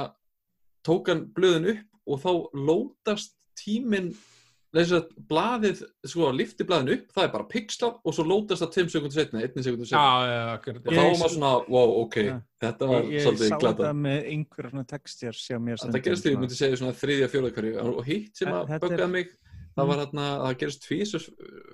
tók hann blöðin upp og þá lótast tíminn þess að blaðið, sko, lifti blaðin upp það er bara pixlað og svo lótast það 5 sekundur setna, 1 sekundur setna já, akkurat. og þá var Ég- maður svona, wow, ok Já. þetta var ég, ég svolítið sá glata þetta með einhverja svona textjár sjá mér þetta gerist því, ég myndi segja svona þriðja, fjóða hverju. Og hitt sem að Þetta er- mig það var hérna, að það gerist tvísus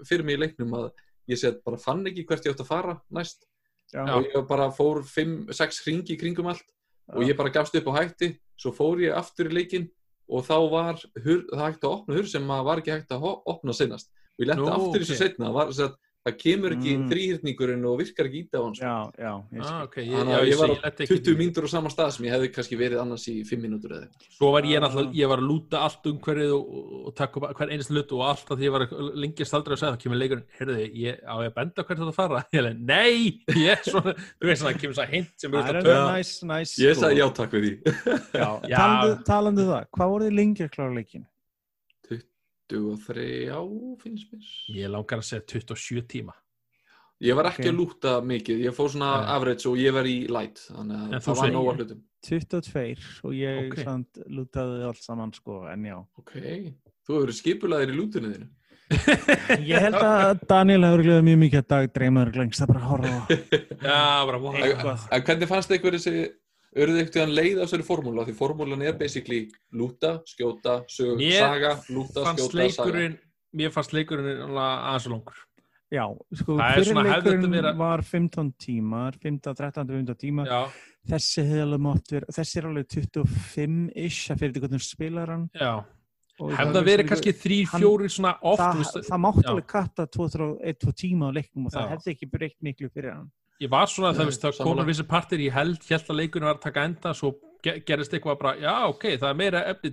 fyrir mig í leiknum að ég set bara fann ekki hvert ég átt að fara næst. Já, og ég bara fór 5-6 ringi í kringum allt. Og Já. ég bara gafst upp á hætti svo fór ég aftur í leikin og þá var hur, það hægt að opna hur sem að var ekki hægt að opna senast og ég lenti Nú, aftur í þessu ok. setna var, sagt, það kemur ekki Mm. þrýhyrningurinn og virkar ekki ít hann sko. Já, já, ég ah, ok, ég, Þannig já, ég, var ég, á lenti ekki 20 mínútur á sama stað sem ég hefði kannski verið annars í 5 mínútur eða eitthvað. Svo var ég Ah. náttúrulega, ég var að lúta allt umhverfið og, og, og taka upp hver einast hlut og allt að því ég var lengist aldrei að segja það kemur leikurinn, heyrðu, ég, á ég að benda hvert þetta fara? Ég leið, nei, ég er svona, þú veist svona, kemur svona hint sem er Það er að alveg töða. næs, næs Ég sagði já takk við því. Já, Já. talandi, talandi um það, hvað voruð þið lengi að klára leikin? 23 á finnst mér. Ég langar að segja 27 tíma. Ég var ekki Ok. að lúta mikið, ég fór svona Nei. average og ég var í light, þannig En að þú það var nóga hlutum. 22 og ég Ok. samt lútaði allt saman sko, en já. Ok, þú hefur verið skipulaðir í lútunni þínu. Ég held að Daniel hefur gleðið mjög mikið að dag dreymaður lengst að bara horfa Já, bara, eitthvað. En hvernig fannst ykkur þessi, eru þið ekkert að leiða þessari formúla? Því formúlan er basically lúta, skjóta, sög, Mér saga, lúta, skjóta, saga. leikurinn, mér fannst leikurinn alveg aðeins og langur. Já, sko, Það fyrir leikurinn verið- var 15 tímar, 15, 13, 15 tímar. Já, Þessi hefði mátt vera, þessi er alveg 25-ish að fyrir því hvernig spilar hann. já. Hefði það það er verið kannski þrý, hann- fjóri svona oft, það, það mátti já. alveg katta 1-2 tíma á leiknum og það Já. hefði ekki breykt miklu fyrir hann. Ég var svona, það Nei, veist, það komur vissi partir, ég held, held að leikurinn var að taka enda, svo ge- gerist eitthvað bara, já, ok, það er meira efni,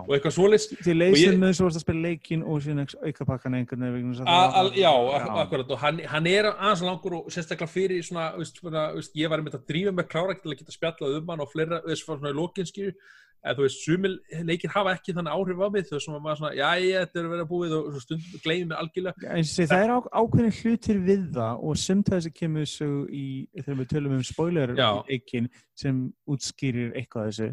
og eitthvað svoleiðis. Þið leysið með þess að varst að spila leikin og síðan aukapakkan einhvern veginn. að það já, ak akkurat og hann, hann er aðeins langur og sérstaklega fyrir svona, veist, svona veist, ég var einmitt að drífa með klára til að geta spjallað um hann og fleira þess var svona í lokinskju eða þú veist, sumil leikir hafa ekki þannig áhrif á mig þau sem að maður svona, já, ég, er að vera búið og stundum gleymið mig algjörlega og segi, það er ákveðin hlutir við það og sumt af þessi kemur svo í, þegar við tölum um spoiler Já. leikin sem útskýrir eitthvað þessu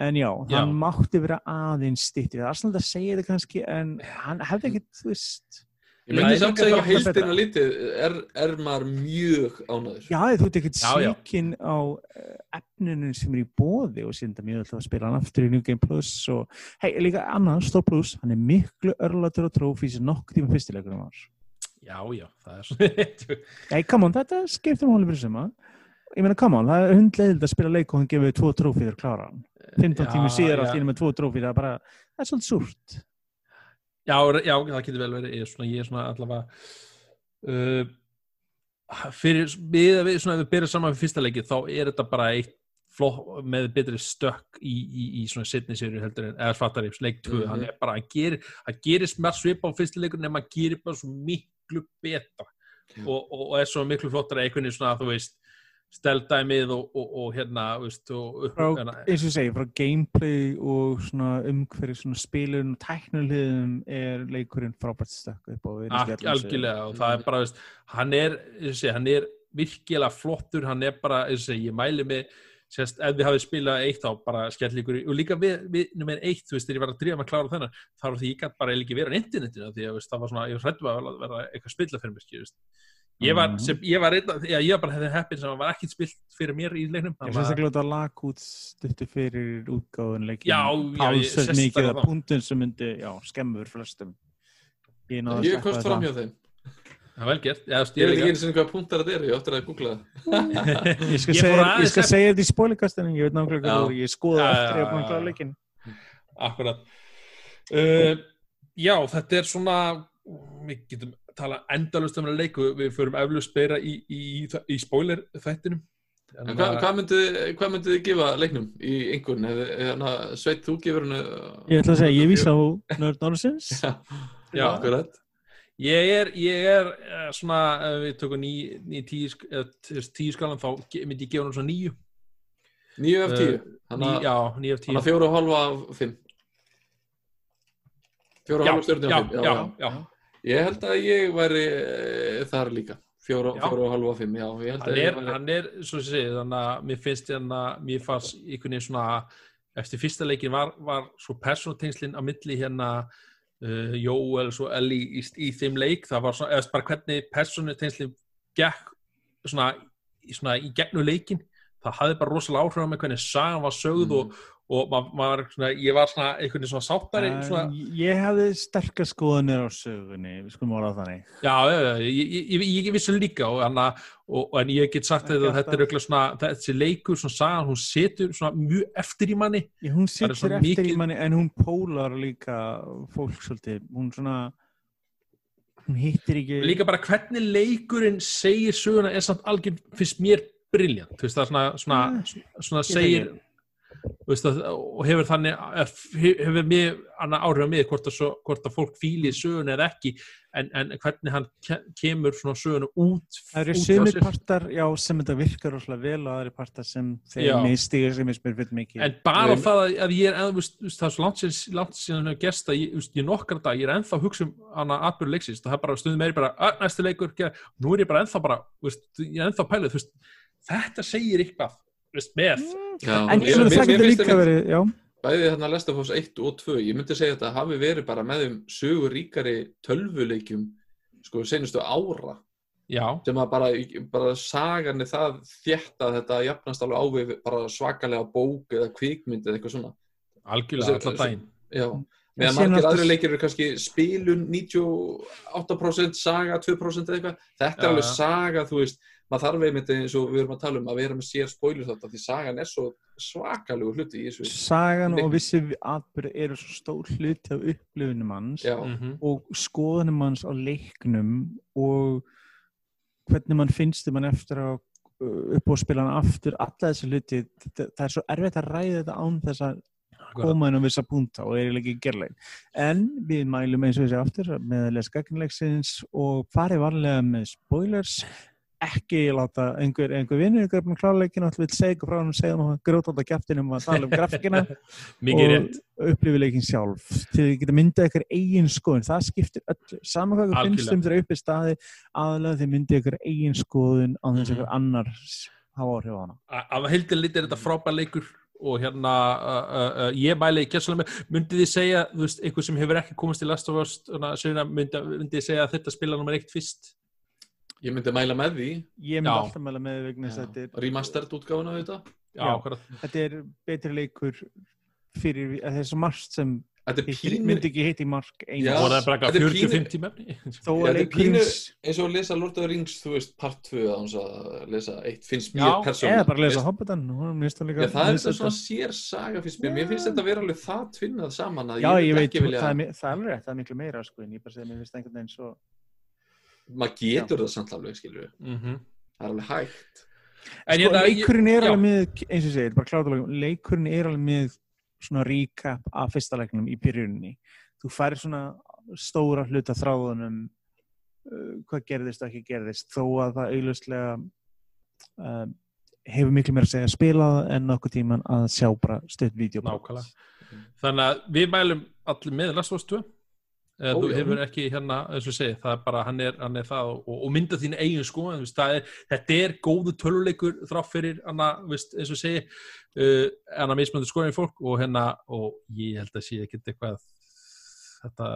en já, Já. hann mátti vera aðeins stýttir, það er svona að segja þetta kannski en hann hefði ekkit, þú veist Ég myndi samt segja á heildina lítið er, er maður mjög ánæður. já, þú ert já. síkin á eh, efninu sem er í bóði og síðan það mjög alltaf að spila hann aftur í New Game Plus og hei, líka annað, Stór Plus hann er miklu örlatur og trófi sem nokk tíma fyrstileikunum var já, já, það er svona Nei, come on, þetta skiptir máli fyrir suma. Ég meina, come on, það er hundleiðild að spila leik og hann gefið tvo trófið og klára hann. 15 Já, tími síðar já. allt í einu með tvo trófið, það er bara, það er svolítið súrt. Já, já, það getur vel verið ég er svona, ég er svona allavega uh, fyrir við, við svona, ef við byrjum saman fyrir fyrsta leikið þá er þetta bara eitt flott, með betri stökk í, í, í svona setni séri heldur en eða svartari, leik 2, Mhm. hann er bara hann gerir, hann gerir smart svipa á fyrsta leikur nema hann gerir bara svo miklu betra Já. og, og, og er svo miklu flottara einhvern veginn svona, þú veist steldæmið og, og, og hérna, veist og, Frá, hérna, eins og segi, frá gameplay og svona umhverju svona spilun og tæknulegðum er leikurinn frábært stökk upp á algjörlega og það er bara veist, hann er, eins og segja, hann er virkilega flottur, hann er bara eins og segja, ég mæli mig sérst, ef við hafið spilað eitt á bara skell ykkur og líka við, við nummer eitt, þú veist, þegar ég var að drífa með að klára þennan þá var því ég gætt bara ekki vera á internetinu því að það var svona, ég var hrættu að vera eitthvað spilla fyrir mér, skil, veist. Ég var, Mhm. sem, ég var, einna, já, ég var bara hefði heppin sem var ekkert spilt fyrir mér í leiknum Ég Það finnst var- ekki láta lag út stuttu fyrir útgáðun leikin. Já, já, ég- Pálsveit mikið að þá. punktun sem myndi, já, skemmur flestum. Ég Ég komst fram hjá þeim. Það var vel gert, já, Ég veit ekki einu sinni hvað punktar þetta eru, ég áttur að googla það. Ég skal, segja, þetta í spólikastinu, ég veit nákvæmlega hvað þú, ég skoða eftir já, ég er búin að já. leikin. Akkurat uh, Já, þetta er svona við getum tala endalust um að leiku við förum eflust beira í, í, í, í spoiler þættinum En hvað, hvað myndið þið gefa leiknum í einhvern? Sveit, þú gefur hennu... Ég ætla að segja, ég vísa á Nörd Norrisins. Já. akkurat. Ég er, ég er uh, svona, ef við tökum ný, ný tíu, eh, tíu skalan þá myndi ég gefa hann svona níu 9 af 10. Uh, ný, Þannig Já, níu af tíu að fjóra og halva af 5. Fjóra og Já, halva stjórnum já, af 5. já, já. Ég held að ég væri þar líka. Já. fjóra og halva af 5, já. Hann að er, væri... hann er, svo að segja, þannig að mér finnst hérna, mér fannst einhvern veginn svona, eftir fyrsta leikin var, var svo persónutengslinn á milli hérna uh, Jóel og Ellie í, í þeim leik, það var svona, eða bara hvernig persónutengslinn gekk svona, í- svona í gegnum leikin, það hafði bara rosalega áhrif á mig hvernig sagan var sögð Mm. og, og ma maður, svona, ég var svona einhvern veginn svona sáttari, svona, Ég hefði sterkar skoðanir á sögunni, við skulum orða þannig. Já, ég, ég, ég, vissi líka og, hana, og, en ég get sagt að þetta er auðvitað svona, þessi leikur, svona sagan, hún setur svona mjög eftir í manni. Ég, hún svo eftir mikið- í manni en hún pólar líka fólk svolítið, hún svona hún hittir ekki líka bara hvernig leikurinn segir söguna er samt algjör finnst mér briljant þú veist það svona, svona, svona segir að, og hefur þannig eh, hefur mér annað áhrif á mig hvort að, svo, hvort að fólk fíli söguna eða ekki en, en hvernig hann ke- kemur svona söguna út Það eru sér. partar, já, sem þetta virkar rosalega vel og aðri partar sem þeir mistigur sem ég spyr fyrir mikið. en bara Nei. það að, að ég er eða, veist, veist, það er svo langt síðan, að gesta ég, ég nokkra dag, ég er ennþá að hugsa um hana atbyrðu leiksins, það er bara stundum er ég bara að, næstu leikur, nú er ég bara ennþá bara veist, ég er ennþá pælið, þetta segir eitthvað, veist, með Já, En ég- mér- það finnst líka verið, já, bæði þarna Last of Us 1 og 2 ég myndi segja að þetta hafi verið bara með þeim sögur ríkari tölvuleikjum sko senustu ára. Já, sem að bara, bara sagan er það þétt að þetta jafnast alveg á við bara svakalega bók eða kvikmynd eða eitthvað svona. Algjörlega allan daginn. já, meðan margir aðri leikir eru kannski spilun 98% saga 2% eða eitthvað. Þetta Já, er alveg saga, þú veist maður þarf einmitt eins og við erum að tala um að vera með sér spoiler þetta því sagan er svo svakalega hluti í þessu. Sagan og vissi atbyrði eru svo stór hluti af upplifunum hans já, mm og skoðunum hans á leiknum og hvernig mann finnst þið mann eftir að uh, upp og spila hann aftur, alla þessi hluti það, það er svo erfitt að ræða þetta án þess að koma inn á vissa punta og er ekki gerlein. En við mælum eins og þessi aftur með að lesa gagnilegsins og farið varlega með spoilers ekki láta einhver, einhver vinnur ykkur um kláleikin og vil segja frá hann og segja hann grótátt á kjæftinum að tala um grafikina mikið og upplifi leikin sjálf. Til þið geta myndað ykkur eigin skoðun. Það skiptir öllu, saman hvað ykkur finnst Algjörlega. um þeirra uppi staði aðalega þið myndið ykkur eigin skoðun á þess að Mhm. ykkur annar hafa áhrif á hana. Af heildin lit er þetta frábær leikur og hérna uh, uh, uh, ég mæli gæslega með, myndið þið segja þú veist, einhver sem hefur ekki komast í Last of Us myndið myndi þið segja að þetta spila nummer eitt fyrst ég myndi mæla með því. Ég myndi Já. alltaf meðla með vegna þess að þetta er remastered útgáfuna við þetta já, Já. þetta er betri leikur fyrir, að svo margt sem þetta er myndi ekki hitt í mark einu Já. og það er bara eitthvað pínu- 40-50 mefni þó Já, að er pínu- eins og að lesa Lord of the Rings, þú veist, part 2 að hans að lesa eitt, finnst mér Já, persónulega. eða bara að lesa Hobbitan er mjög Já, það er mjög þetta svona sér saga fyrst mér, mér finnst þetta vera alveg það tvinnað saman að já, ég, ég myndi veit, ekki vilja, maður getur það samt alveg, skilur við, Mhm. það er alveg hægt. en sko, ég- leikurinn er já. alveg með eins og ég segir, bara klátulega leikurinn er alveg með svona recap af fyrsta leiknum í byrjuninni þú færir svona stóra hluta þráðunum uh, hvað gerðist og ekki gerðist þó að það auðlustlega uh, hefur miklu meira að segja að spila en nokkuð tíman að sjá bara stutt vídeo Nákvæmlega. þannig að við mælum allir með Last of Us 2 eða Ó, þú hefur ekki hérna, eins og segi, það er bara, hann er, hann er það og, og mynda þín eigin sko, en, veist, er, þetta er góðu töluleikur þrátt fyrir, hana, veist, eins og segi, uh, hana mismöndu skoðin fólk og hérna, og ég held að sé ekkert eitthvað, þetta,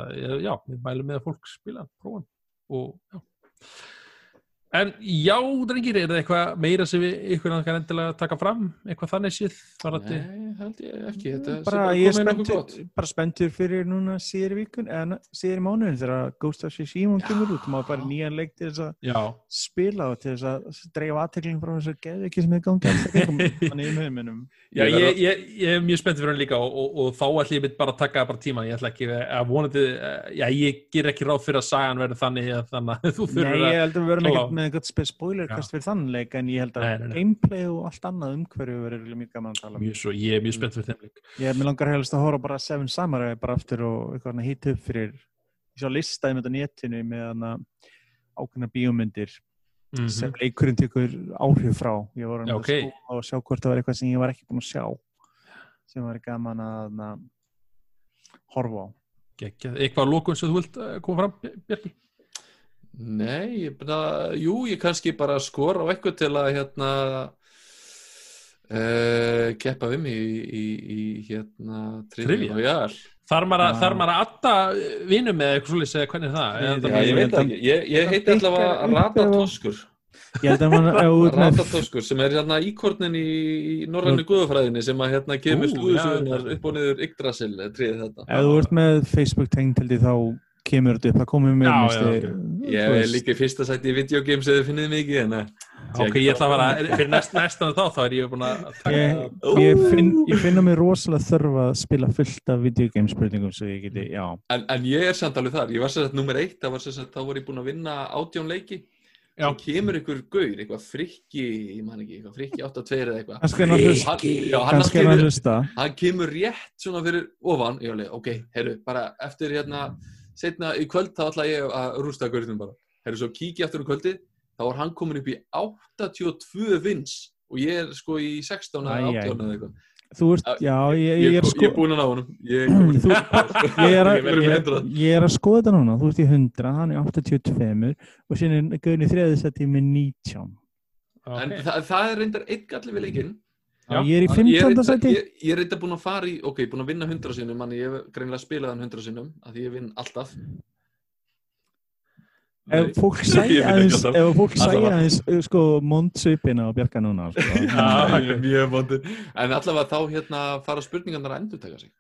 já, við mælum með að fólk spila, prófum, og já. En já, drengir, er það eitthvað meira sem við ykkur náttúrulega endilega taka fram? Eitthvað þannig varðandi- Nei, held ég ekki, þetta sé bara, ég er spenntur, gott. bara spenntur fyrir núna síðar í vikun eða síðar í mánuðin þegar Ghost of Tsushima kemur út. Maður bara nýjan leik til þess að spila og til þess að dreifa aðteklingum frá þess að geða ekki sem er gangið þannig í möðuminum Já, Ég ég, ég, ég er mjög spenntið fyrir hann líka og, og, og þá ætlum ég mitt bara að taka bara tíma ég ætla ekki að vonandi eh, já, ég ger ekki ráð fyrir að með eitthvað spoilerkast fyrir þann leik en ég held að gameplay og allt annað umhverju verður mjög gaman að tala um. Mjög svo, ég er mjög spennt fyrir þeim leik. Ég mér langar helst að horfa bara Seven Samurai bara aftur og hýtt upp fyrir sjá listaði með þetta netinu með ákveðna bíómyndir Mhm. sem leikurinn tekur áhrif frá. Ég Já, að ok. skoða og sjá hvort það var eitthvað sem ég var ekki búin að sjá sem var gaman að horfa á. Eitthvað að lókun sem þú vilt eh, koma fram, Bjarki Nei, ég bara, jú, ég kannski bara skora á eitthvað til að hérna uh, keppa við mig í, í, í hérna Trivia? Trivia Royale. þar maður að, maður að adda vinum með eitthvað svolítið segja hvernig er það? Ég- Eða Já, það- ég veit það ekki, ég, ég heiti allavega ég að ert með- Ratatoskur sem er hérna íkornin í, í norrænu guðafræðinni sem að hérna kemur slúðusugunar upp og niður Yggdrasil, tríð þetta. Ef þú ert með Facebook ég þá kemur þetta upp, það komið með Já, minnst já, ég- er líka í fyrsta sæti í videogames eða finnið mikið en eh, Ok, ég ætla að fara, fyrir næst, næstan þá, þá er ég búin að Ég, ég, finn, ég finn á mig rosalega þörf að spila fullt af videogame spurningum svo ég geti, já. En, en ég er samt alveg þar, ég var sér að nummer eitt, var þá var ég búinn að vinna átján leiki. Já. og kemur ykkur gaur, eitthvað frikki, ég man ekki, eitthvað frikki 8-2 eða eitthvað. Hann er kemur, hlusta. hann kemur rétt svona fyrir ofan, ég alveg, ok, herru, bara eftir hérna, setna í kvöld þá ætla ég að rústa gaurinn bara herru, svo kíkja eftir um kvöldi, þá var hann komin upp í 82 vins og ég er sko í 16 Æ, eða æ. 18 eða eitthvað Þú ert, já, ég, ég, ég, er ég, sko... er búinn að ná honum ég, er Þú, ég, er að, Ég verður með ég, 100. ég er að skoða þetta núna, þú ert í 100, hann er 82 og síðan er þriðið seti með 19. en það, það er reyndar einn galli við leikinn Já, ég er í Ég er 15. reyndar- seti. Ég, ég er reynda búinn að fara í, ok, búinn að vinna 100 sinnum, manni ég hef greinlega spilað hann 100 sinnum, af því ég vinn alltaf. Ef fólk vinn aðeins, ef fólk Allavega. aðeins, uh, sko, mondsvipina og bjarga núna, sko. Já. Ég er mjög vondur. En allavega þá hérna fara spurningarnar að endur taka sig.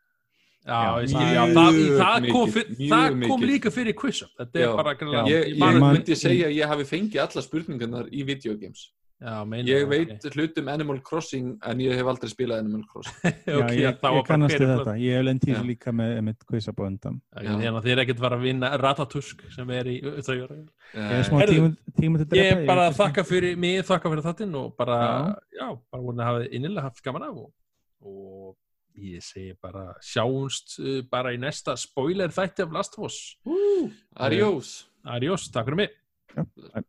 Já, Já, mjög já, það, það, kom, mikið, fyr, það kom líka fyrir quiz-up Þetta er bara greinlega- Ég, ég ég man- man- myndi segja að ég hafi fengið alla spurningarnar í videogames. Já, meina Ég veit hlutum Animal Crossing en ég hef aldrei spilað Animal Crossing. ok, Já, ég, þá var ég kannast við þetta. Ég hef lendið líka með, með quiz-up á undan. flott. Þannig að þið er ekkert fara að vinna Ratatusk sem er í þau Ég er smá Herðu, tíma, tíma til að Ég drepa, er bara að þakka fyrir mig, þakka fyrir þáttinn og bara, Já. já, bara voru að hafa innilega haft gaman af og, og ég segi bara sjáumst uh, bara í næsta spoiler þætti af Last of Us. Adiós. Adiós, takk fyrir mig. Já,